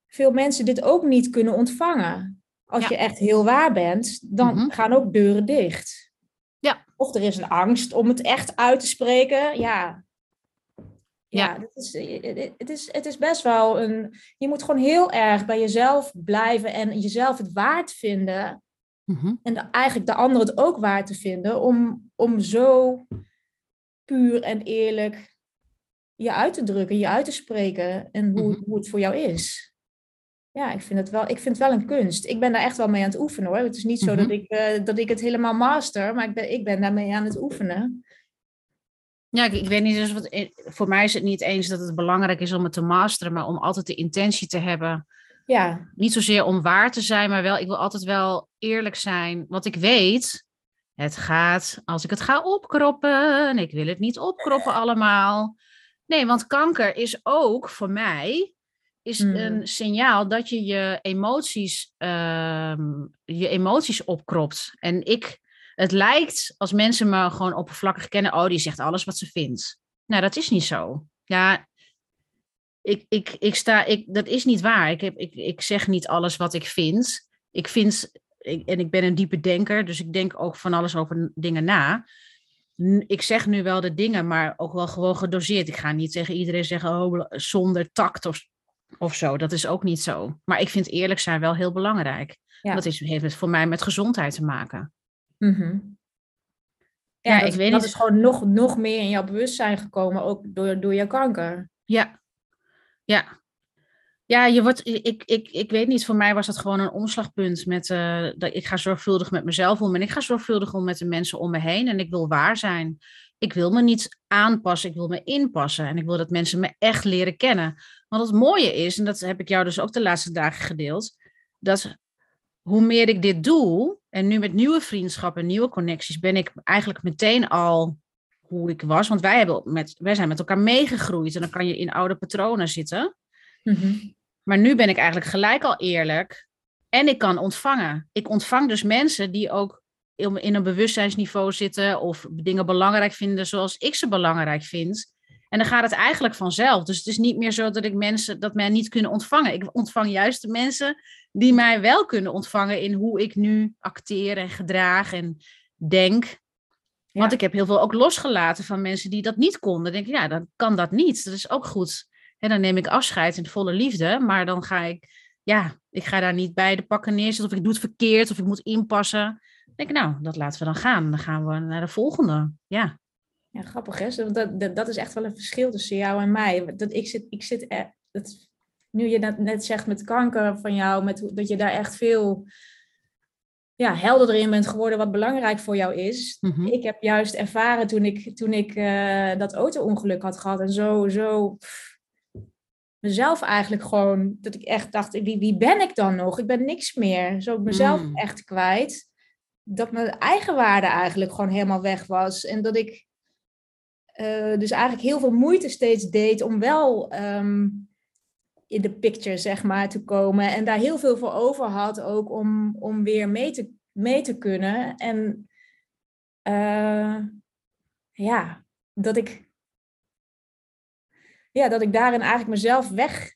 [SPEAKER 2] veel mensen dit ook niet kunnen ontvangen. Als
[SPEAKER 1] Ja.
[SPEAKER 2] je echt heel waar bent, dan
[SPEAKER 1] Mhm.
[SPEAKER 2] gaan ook deuren dicht.
[SPEAKER 1] Ja.
[SPEAKER 2] Of er is een angst om het echt uit te spreken. Ja. Ja. Het, is, het, het is, het is best wel een. Je moet gewoon heel erg bij jezelf blijven en jezelf het waard vinden
[SPEAKER 1] Mhm.
[SPEAKER 2] en de- eigenlijk de ander het ook waard te vinden om, om zo puur en eerlijk je uit te drukken, je uit te spreken en hoe,
[SPEAKER 1] Mhm.
[SPEAKER 2] hoe het voor jou is. Ja, ik vind, het wel, ik vind het wel een kunst. Ik ben daar echt wel mee aan het oefenen hoor. Het is niet zo dat,
[SPEAKER 1] Mhm.
[SPEAKER 2] ik, eh, dat ik het helemaal master, maar ik ben, ik ben daarmee aan het oefenen.
[SPEAKER 1] Ja, ik, ik weet niet, dus wat, voor mij is het niet eens dat het belangrijk is om het te masteren, maar om altijd de intentie te hebben
[SPEAKER 2] Ja,
[SPEAKER 1] niet zozeer om waar te zijn, maar wel, ik wil altijd wel eerlijk zijn. Want ik weet, het gaat, als ik het ga opkroppen, ik wil het niet opkroppen allemaal. Nee, want kanker is ook voor mij is
[SPEAKER 2] Hmm.
[SPEAKER 1] een signaal dat je je emoties, ehm, je emoties opkropt. En ik, het lijkt als mensen me gewoon oppervlakkig kennen, oh, die zegt alles wat ze vindt. Nou, dat is niet zo. Ja, ik, ik, ik sta, ik, dat is niet waar. Ik, heb, ik, ik zeg niet alles wat ik vind. Ik vind, ik, en ik ben een diepe denker, dus ik denk ook van alles over dingen na. Ik zeg nu wel de dingen, maar ook wel gewoon gedoseerd. Ik ga niet tegen iedereen zeggen, oh, zonder tact of, of zo. Dat is ook niet zo. Maar ik vind eerlijk zijn wel heel belangrijk.
[SPEAKER 2] Ja.
[SPEAKER 1] Dat is, heeft het voor mij met gezondheid te maken.
[SPEAKER 2] Mhm.
[SPEAKER 1] Ja,
[SPEAKER 2] dat,
[SPEAKER 1] ik weet
[SPEAKER 2] dat
[SPEAKER 1] niet.
[SPEAKER 2] is gewoon nog, nog meer in jouw bewustzijn gekomen, ook door, door jouw kanker.
[SPEAKER 1] Ja, ja. Ja, je wordt, ik, ik, ik weet niet, voor mij was dat gewoon een omslagpunt met, eh, dat ik ga zorgvuldig met mezelf om en ik ga zorgvuldig om met de mensen om me heen en ik wil waar zijn. Ik wil me niet aanpassen, ik wil me inpassen en ik wil dat mensen me echt leren kennen. Want het mooie is, en dat heb ik jou dus ook de laatste dagen gedeeld, dat hoe meer ik dit doe, en nu met nieuwe vriendschappen, nieuwe connecties, ben ik eigenlijk meteen al hoe ik was. Want wij, hebben met, wij zijn met elkaar meegegroeid en dan kan je in oude patronen zitten.
[SPEAKER 2] Mhm.
[SPEAKER 1] Maar nu ben ik eigenlijk gelijk al eerlijk en ik kan ontvangen. Ik ontvang dus mensen die ook in in een bewustzijnsniveau zitten of dingen belangrijk vinden zoals ik ze belangrijk vind. En dan gaat het eigenlijk vanzelf. Dus het is niet meer zo dat ik mensen dat mij niet kunnen ontvangen. Ik ontvang juist de mensen die mij wel kunnen ontvangen in hoe ik nu acteer en gedraag en denk. Want
[SPEAKER 2] Ja.
[SPEAKER 1] ik heb heel veel ook losgelaten van mensen die dat niet konden. Dan denk ik, ja, dan kan dat niet. Dat is ook goed. En dan neem ik afscheid in volle liefde. Maar dan ga ik, ja, ik ga daar niet bij de pakken neerzetten. Of ik doe het verkeerd. Of ik moet inpassen. Dan denk ik, nou, dat laten we dan gaan. Dan gaan we naar de volgende. Ja.
[SPEAKER 2] Ja, grappig hè. Zo, Dat, dat, dat is echt wel een verschil tussen jou en mij. Dat ik zit, ik zit dat, nu je dat net zegt met kanker van jou, met, dat je daar echt veel ja, helderder in bent geworden wat belangrijk voor jou is.
[SPEAKER 1] Mhm.
[SPEAKER 2] Ik heb juist ervaren toen ik, toen ik eh, dat auto-ongeluk had gehad en zo, zo pff, mezelf eigenlijk gewoon, dat ik echt dacht, wie, wie ben ik dan nog? Ik ben niks meer. Zo mezelf
[SPEAKER 1] Mm.
[SPEAKER 2] echt kwijt. Dat mijn eigenwaarde eigenlijk gewoon helemaal weg was. En dat ik eh, dus eigenlijk heel veel moeite steeds deed om wel ehm, in de picture, zeg maar, te komen. En daar heel veel voor over had ook om, om weer mee te, mee te kunnen. En eh, ja, dat ik, ja, dat ik daarin eigenlijk mezelf weg,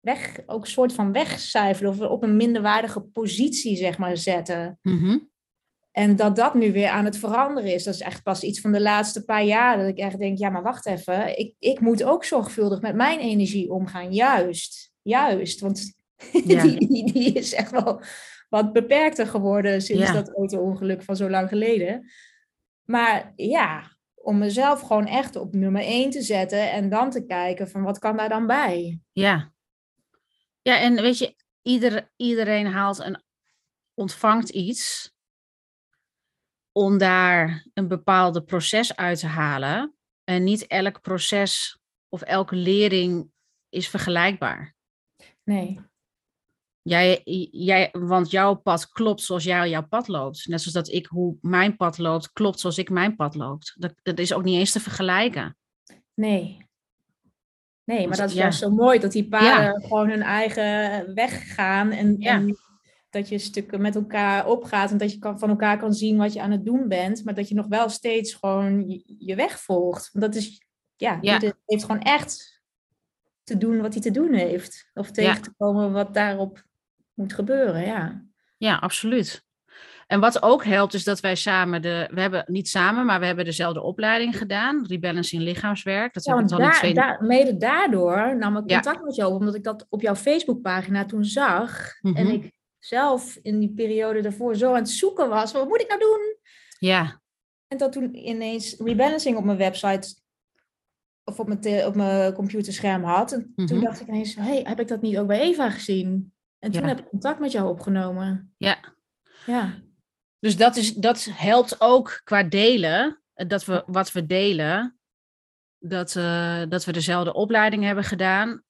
[SPEAKER 2] weg ook soort van wegcijferde of op een minderwaardige positie, zeg maar, zette.
[SPEAKER 1] Mhm.
[SPEAKER 2] En dat dat nu weer aan het veranderen is. Dat is echt pas iets van de laatste paar jaar. Dat ik echt denk, ja, maar wacht even. Ik, ik moet ook zorgvuldig met mijn energie omgaan. Juist. Juist. Want (laughs)
[SPEAKER 1] Ja.
[SPEAKER 2] die, die, die is echt wel wat beperkter geworden sinds
[SPEAKER 1] Ja.
[SPEAKER 2] dat auto-ongeluk van zo lang geleden. Maar ja, om mezelf gewoon echt op nummer één te zetten. En dan te kijken van wat kan daar dan bij?
[SPEAKER 1] Ja. Ja, en weet je, ieder, iedereen haalt en ontvangt iets om daar een bepaalde proces uit te halen. En niet elk proces of elke lering is vergelijkbaar.
[SPEAKER 2] Nee.
[SPEAKER 1] Jij, jij, want jouw pad klopt zoals jij jouw pad loopt. Net zoals dat ik hoe mijn pad loopt, klopt zoals ik mijn pad loopt. Dat, dat is ook niet eens te vergelijken.
[SPEAKER 2] Nee. Nee, maar
[SPEAKER 1] Dus,
[SPEAKER 2] dat is
[SPEAKER 1] ja.
[SPEAKER 2] juist zo mooi dat die paarden gewoon hun eigen weg gaan. En,
[SPEAKER 1] Ja.
[SPEAKER 2] en dat je stukken met elkaar opgaat en dat je kan, van elkaar kan zien wat je aan het doen bent. Maar dat je nog wel steeds gewoon je, je weg volgt. Want dat is, ja,
[SPEAKER 1] Ja.
[SPEAKER 2] ieder heeft gewoon echt te doen wat hij te doen heeft. Of tegen te komen wat daarop moet gebeuren, ja.
[SPEAKER 1] Ja, absoluut. En wat ook helpt is dat wij samen de, we hebben niet samen, maar we hebben dezelfde opleiding gedaan, rebalancing lichaamswerk. Dat
[SPEAKER 2] Ja,
[SPEAKER 1] heb ik
[SPEAKER 2] want
[SPEAKER 1] dan
[SPEAKER 2] daar,
[SPEAKER 1] twee.
[SPEAKER 2] daar- mede daardoor nam ik
[SPEAKER 1] Ja.
[SPEAKER 2] contact met jou omdat ik dat op jouw Facebookpagina toen zag. En
[SPEAKER 1] Mhm.
[SPEAKER 2] ik zelf in die periode daarvoor zo aan het zoeken was, wat moet ik nou doen?
[SPEAKER 1] Ja,
[SPEAKER 2] En dat toen ineens rebalancing op mijn website of op mijn, op mijn computerscherm had. En toen
[SPEAKER 1] Mhm.
[SPEAKER 2] dacht ik ineens, hey, heb ik dat niet ook bij Eva gezien? En toen
[SPEAKER 1] Ja.
[SPEAKER 2] heb ik contact met jou opgenomen.
[SPEAKER 1] ja.
[SPEAKER 2] Ja,
[SPEAKER 1] Dus dat, is, dat helpt ook qua delen, eh, dat we wat we delen, dat, eh, dat we dezelfde opleiding hebben gedaan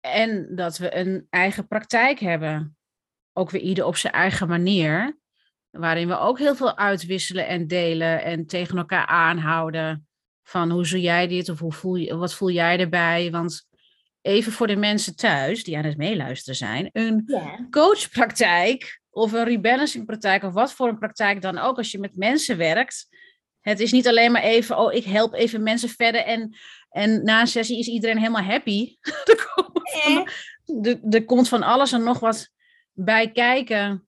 [SPEAKER 1] en dat we een eigen praktijk hebben. Ook weer ieder op zijn eigen manier, waarin we ook heel veel uitwisselen en delen en tegen elkaar aanhouden van hoe zie jij dit of hoe voel je, wat voel jij erbij? Want even voor de mensen thuis die aan het meeluisteren zijn, een
[SPEAKER 2] ja.
[SPEAKER 1] coachpraktijk of een rebalancingpraktijk of wat voor een praktijk dan ook, als je met mensen werkt. Het is niet alleen maar even, oh, ik help even mensen verder en, en na een sessie is iedereen helemaal happy. (laughs) er, komt van, er, er komt van alles en nog wat bij kijken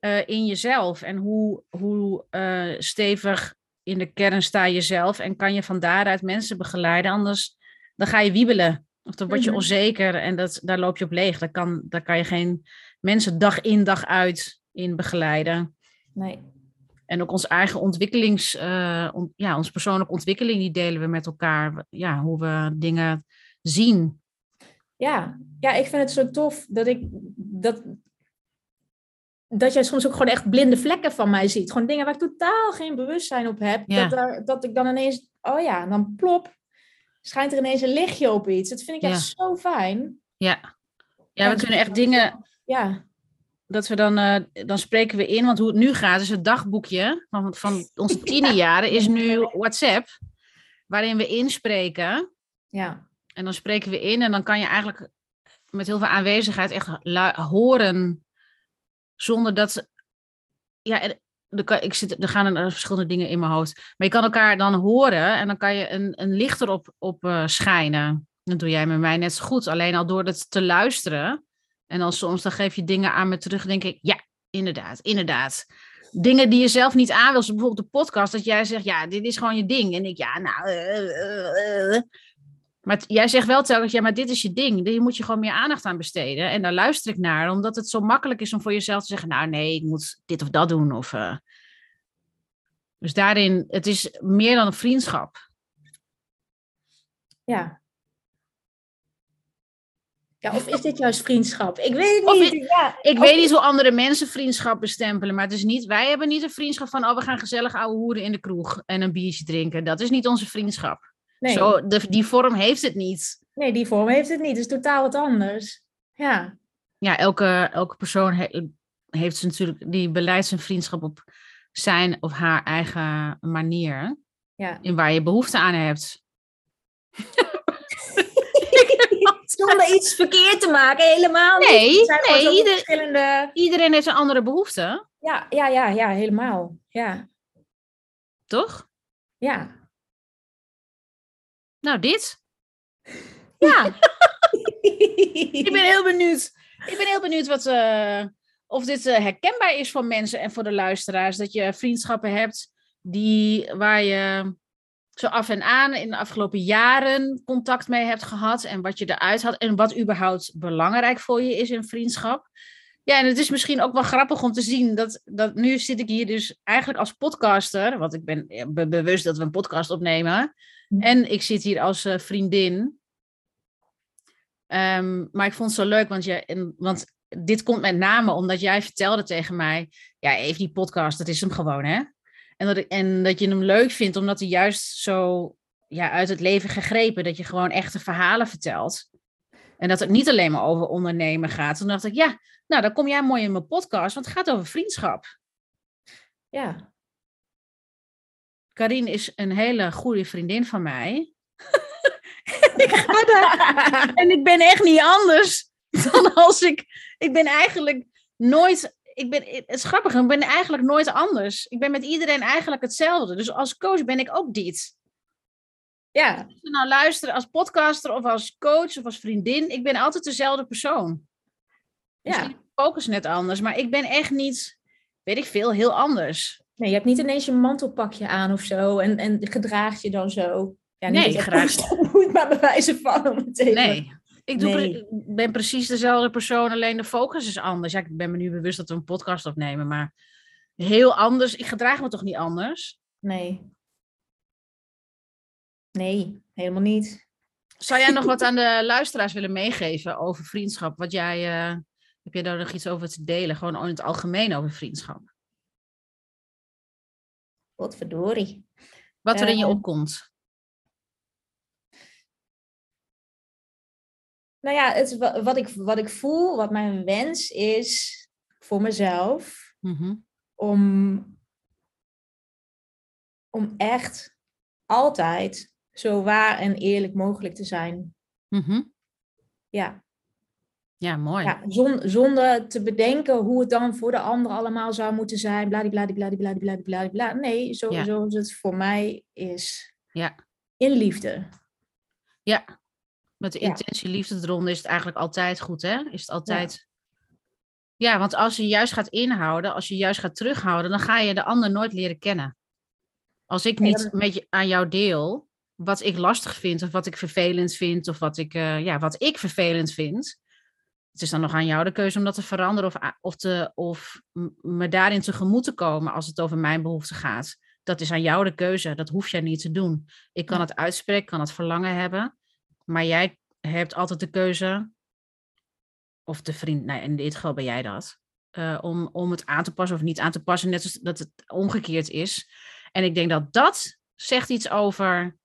[SPEAKER 1] eh, in jezelf. En hoe, hoe eh, stevig in de kern sta je zelf en kan je van daaruit mensen begeleiden. Anders dan ga je wiebelen. Of dan word je
[SPEAKER 2] Mhm.
[SPEAKER 1] onzeker en dat, daar loop je op leeg. Daar kan, daar kan je geen mensen dag in dag uit in begeleiden.
[SPEAKER 2] Nee.
[SPEAKER 1] En ook ons eigen ontwikkelings, eh, on- ja, onze persoonlijke ontwikkeling, die delen we met elkaar. Ja, hoe we dingen zien.
[SPEAKER 2] Ja. ja, ik vind het zo tof dat ik dat, dat jij soms ook gewoon echt blinde vlekken van mij ziet. Gewoon dingen waar ik totaal geen bewustzijn op heb.
[SPEAKER 1] Ja.
[SPEAKER 2] Dat, dat ik dan ineens, oh ja, dan plop, schijnt er ineens een lichtje op iets. Dat vind ik echt zo fijn.
[SPEAKER 1] Ja, ja we kunnen echt dingen,
[SPEAKER 2] Ja,
[SPEAKER 1] dat we dan, eh, dan spreken we in. Want hoe het nu gaat, is het dagboekje van, van onze (laughs) tienerjaren, is nu WhatsApp. Waarin we inspreken.
[SPEAKER 2] ja,
[SPEAKER 1] En dan spreken we in en dan kan je eigenlijk met heel veel aanwezigheid echt horen. Zonder dat. Ja, er, ik zit, er gaan er verschillende dingen in mijn hoofd. Maar je kan elkaar dan horen en dan kan je een, een licht erop op, eh, schijnen. Dat doe jij met mij net zo goed. Alleen al door het te luisteren. En dan soms dan geef je dingen aan me terug. denk ik, ja, inderdaad, inderdaad. Dingen die je zelf niet aan wil. Bijvoorbeeld de podcast. Dat jij zegt, ja, dit is gewoon je ding. En ik, ja, nou. eh, eh, eh. Maar jij zegt wel telkens, ja, maar dit is je ding. Hier moet je gewoon meer aandacht aan besteden. En daar luister ik naar, omdat het zo makkelijk is om voor jezelf te zeggen, nou nee, ik moet dit of dat doen. Of, eh. Dus daarin, het is meer dan een vriendschap.
[SPEAKER 2] ja. Ja, of is dit juist vriendschap? Ik weet het niet. ja.
[SPEAKER 1] Ik
[SPEAKER 2] Of-
[SPEAKER 1] weet niet hoe andere mensen vriendschap bestempelen, maar het is niet, wij hebben niet een vriendschap van, oh, we gaan gezellig ouwe hoeren in de kroeg en een biertje drinken. Dat is niet onze vriendschap.
[SPEAKER 2] Nee,
[SPEAKER 1] Zo, de, die vorm heeft het niet.
[SPEAKER 2] nee, die vorm heeft het niet. Het is totaal wat anders. Ja,
[SPEAKER 1] ja, elke, elke persoon he- heeft ze natuurlijk, die beleidt zijn vriendschap op zijn of haar eigen manier.
[SPEAKER 2] ja.
[SPEAKER 1] In waar je behoefte aan hebt. (laughs)
[SPEAKER 2] Zonder iets verkeerd te maken, helemaal niet.
[SPEAKER 1] Nee,
[SPEAKER 2] zijn
[SPEAKER 1] nee, ieder-
[SPEAKER 2] verschillende...
[SPEAKER 1] Iedereen heeft een andere behoefte,
[SPEAKER 2] Ja, ja, ja, ja, helemaal. Ja,
[SPEAKER 1] toch?
[SPEAKER 2] ja.
[SPEAKER 1] Nou, dit. (laughs)
[SPEAKER 2] Ja.
[SPEAKER 1] Ik ben heel benieuwd. Ik ben heel benieuwd wat, eh, of dit eh, herkenbaar is voor mensen en voor de luisteraars. Dat je vriendschappen hebt die, waar je zo af en aan in de afgelopen jaren contact mee hebt gehad. En wat je eruit had. En wat überhaupt belangrijk voor je is in vriendschap. Ja, en het is misschien ook wel grappig om te zien dat, dat nu zit ik hier dus eigenlijk als podcaster. Want ik ben eh, be- bewust dat we een podcast opnemen.
[SPEAKER 2] Mhm.
[SPEAKER 1] En ik zit hier als eh, vriendin. Ehm, maar ik vond het zo leuk, want, je, en, want dit komt met name omdat jij vertelde tegen mij, ja, even die podcast, dat is hem gewoon, hè? En dat, ik, en dat je hem leuk vindt, omdat hij juist zo ja, uit het leven gegrepen, dat je gewoon echte verhalen vertelt. En dat het niet alleen maar over ondernemen gaat. Toen dacht ik, ja, nou, dan kom jij mooi in mijn podcast, want het gaat over vriendschap.
[SPEAKER 2] Ja.
[SPEAKER 1] Karin is een hele goede vriendin van mij. (laughs) ik ga daar, en ik ben echt niet anders dan als ik. Ik ben eigenlijk nooit. Ik ben, het is grappig, ik ben eigenlijk nooit anders. Ik ben met iedereen eigenlijk hetzelfde. Dus als coach ben ik ook dit.
[SPEAKER 2] Ja.
[SPEAKER 1] Als je nou luisteren als podcaster of als coach of als vriendin, ik ben altijd dezelfde persoon. Misschien
[SPEAKER 2] Ja.
[SPEAKER 1] is de focus net anders, maar ik ben echt niet, weet ik veel, heel anders.
[SPEAKER 2] Nee, je hebt niet ineens je mantelpakje aan of zo en, en gedraagt je dan zo. Ja,
[SPEAKER 1] Nee, graag.
[SPEAKER 2] moet, maar bewijzen van om het even.
[SPEAKER 1] Nee. Ik doe
[SPEAKER 2] Nee.
[SPEAKER 1] pre- ik ben precies dezelfde persoon, alleen de focus is anders. Ja, ik ben me nu bewust dat we een podcast opnemen, maar heel anders. Ik gedraag me toch niet anders?
[SPEAKER 2] Nee. Nee, helemaal niet.
[SPEAKER 1] Zou jij nog (laughs) wat aan de luisteraars willen meegeven over vriendschap? Wat jij, eh, heb jij daar nog iets over te delen? Gewoon in het algemeen over vriendschap.
[SPEAKER 2] Wat verdorie.
[SPEAKER 1] Wat er in je
[SPEAKER 2] Eh,
[SPEAKER 1] opkomt.
[SPEAKER 2] Nou ja, het, wa- wat, ik, wat ik voel, wat mijn wens is voor mezelf,
[SPEAKER 1] Mhm.
[SPEAKER 2] om, om echt altijd zo waar en eerlijk mogelijk te zijn.
[SPEAKER 1] Mhm.
[SPEAKER 2] Ja,
[SPEAKER 1] Ja, mooi.
[SPEAKER 2] ja zon, zonder te bedenken hoe het dan voor de ander allemaal zou moeten zijn. Bladibladibladibladibladibladibla. Nee, zo,
[SPEAKER 1] Ja.
[SPEAKER 2] zoals het voor mij is.
[SPEAKER 1] Ja.
[SPEAKER 2] In liefde.
[SPEAKER 1] Ja, met de intentie liefde eronder is het eigenlijk altijd goed, hè? Is het altijd... Ja. want als je juist gaat inhouden, als je juist gaat terughouden, dan ga je de ander nooit leren kennen. Als ik niet
[SPEAKER 2] dan-
[SPEAKER 1] met je, aan jou deel wat ik lastig vind, of wat ik vervelend vind, of wat ik, eh, ja, wat ik vervelend vind, het is dan nog aan jou de keuze om dat te veranderen of, of, te, of me daarin tegemoet te komen als het over mijn behoeften gaat. Dat is aan jou de keuze. Dat hoef jij niet te doen. Ik kan het uitspreken, kan het verlangen hebben. Maar jij hebt altijd de keuze, of de vriend, nou in dit geval ben jij dat, eh, om, om het aan te passen of niet aan te passen, net als dat het omgekeerd is. En ik denk dat dat zegt iets over,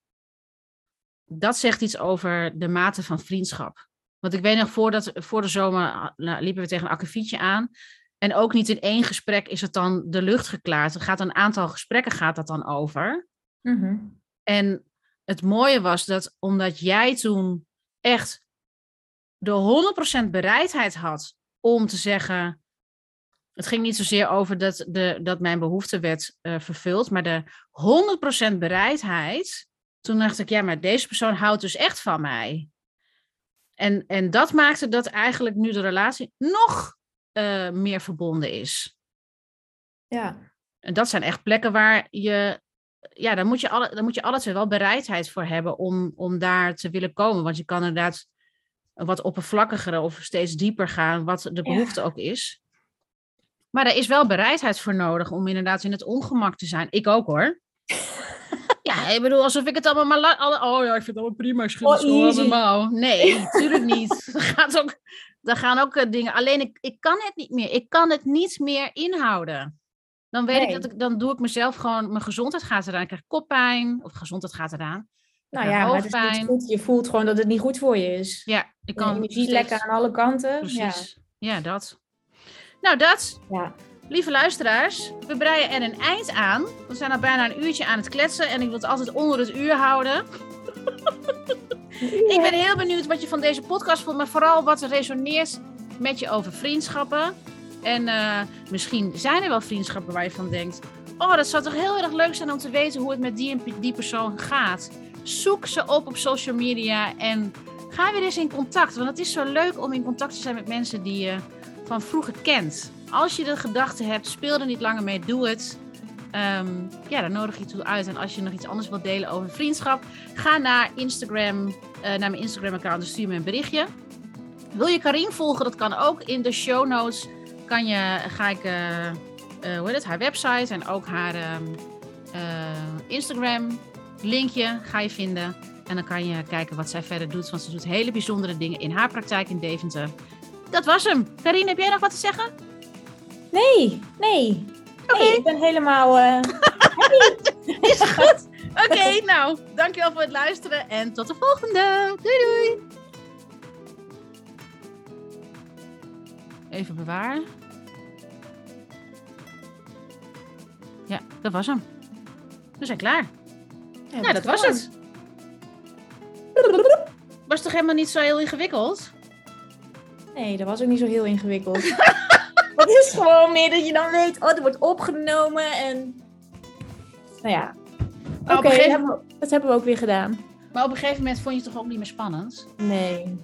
[SPEAKER 1] dat zegt iets over de mate van vriendschap. Want ik weet nog, voordat, voor de zomer ah, nou, liepen we tegen een akkefietje aan. En ook niet in één gesprek is het dan de lucht geklaard. Er gaat een aantal gesprekken gaat dat dan over.
[SPEAKER 2] Mhm.
[SPEAKER 1] En het mooie was dat omdat jij toen echt de 100% bereidheid had om te zeggen. Het ging niet zozeer over dat, de, dat mijn behoefte werd eh, vervuld, maar de 100% bereidheid. Toen dacht ik, ja, maar deze persoon houdt dus echt van mij. En, en dat maakte dat eigenlijk nu de relatie nog eh, meer verbonden is.
[SPEAKER 2] Ja.
[SPEAKER 1] En dat zijn echt plekken waar je, ja, daar moet je alle, daar moet je twee wel bereidheid voor hebben om, om daar te willen komen. Want je kan inderdaad wat oppervlakkiger of steeds dieper gaan, wat de behoefte ook is. Maar er is wel bereidheid voor nodig om inderdaad in het ongemak te zijn. Ik ook hoor. Ja, ik bedoel, alsof ik het allemaal maar... la- alle- oh ja, ik vind het allemaal prima. Ik
[SPEAKER 2] Oh,
[SPEAKER 1] allemaal. Nee, (laughs) natuurlijk niet. Er, gaat ook, er gaan ook eh, dingen... Alleen, ik, ik kan het niet meer. Ik kan het niet meer inhouden. Dan weet
[SPEAKER 2] Nee.
[SPEAKER 1] ik dat ik... Dan doe ik mezelf gewoon... Mijn gezondheid gaat eraan. Ik krijg koppijn. Of gezondheid gaat eraan.
[SPEAKER 2] Nou ja, maar het is niet goed. Je voelt gewoon dat het niet goed voor je is.
[SPEAKER 1] Ja, ik
[SPEAKER 2] Kan energie
[SPEAKER 1] steeds-
[SPEAKER 2] lekker aan alle kanten.
[SPEAKER 1] Precies. Ja. dat. Nou, dat.
[SPEAKER 2] Ja.
[SPEAKER 1] Lieve luisteraars, we breien er een eind aan. We zijn al bijna een uurtje aan het kletsen en ik wil het altijd onder het uur houden. (laughs) Ik ben heel benieuwd wat je van deze podcast vond, maar vooral wat er resoneert met je over vriendschappen. En eh, misschien zijn er wel vriendschappen waar je van denkt: Oh, dat zou toch heel erg leuk zijn om te weten hoe het met die en die persoon gaat. Zoek ze op op social media en ga weer eens in contact. Want het is zo leuk om in contact te zijn met mensen die je van vroeger kent. Als je de gedachte hebt, speel er niet langer mee, doe het. Ehm, ja, dan nodig je toe uit. En als je nog iets anders wilt delen over vriendschap, ga naar Instagram, eh, naar mijn Instagram-account en stuur me een berichtje. Wil je Karin volgen? Dat kan ook. In de show notes kan je, ga ik, eh, eh, hoe heet het, haar website en ook haar ehm, eh, Instagram linkje ga je vinden. En dan kan je kijken wat zij verder doet. Want ze doet hele bijzondere dingen in haar praktijk in Deventer. Dat was hem. Karine, heb jij nog wat te zeggen?
[SPEAKER 2] Nee, nee.
[SPEAKER 1] Oké.
[SPEAKER 2] Ik ben helemaal... eh, (laughs)
[SPEAKER 1] Is goed. Oké, nou, dankjewel voor het luisteren en tot de volgende. Doei doei. Even bewaren. Ja, dat was hem. We zijn klaar.
[SPEAKER 2] ja,
[SPEAKER 1] Nou, dat was het. Was toch helemaal niet zo heel ingewikkeld?
[SPEAKER 2] Nee, dat was ook niet zo heel ingewikkeld. (laughs) Het is gewoon meer dat je dan weet, oh, er wordt opgenomen en... Nou ja, oké,
[SPEAKER 1] gegeven-
[SPEAKER 2] dat hebben we ook weer gedaan.
[SPEAKER 1] Maar op een gegeven moment vond je het toch ook niet meer spannend?
[SPEAKER 2] Nee,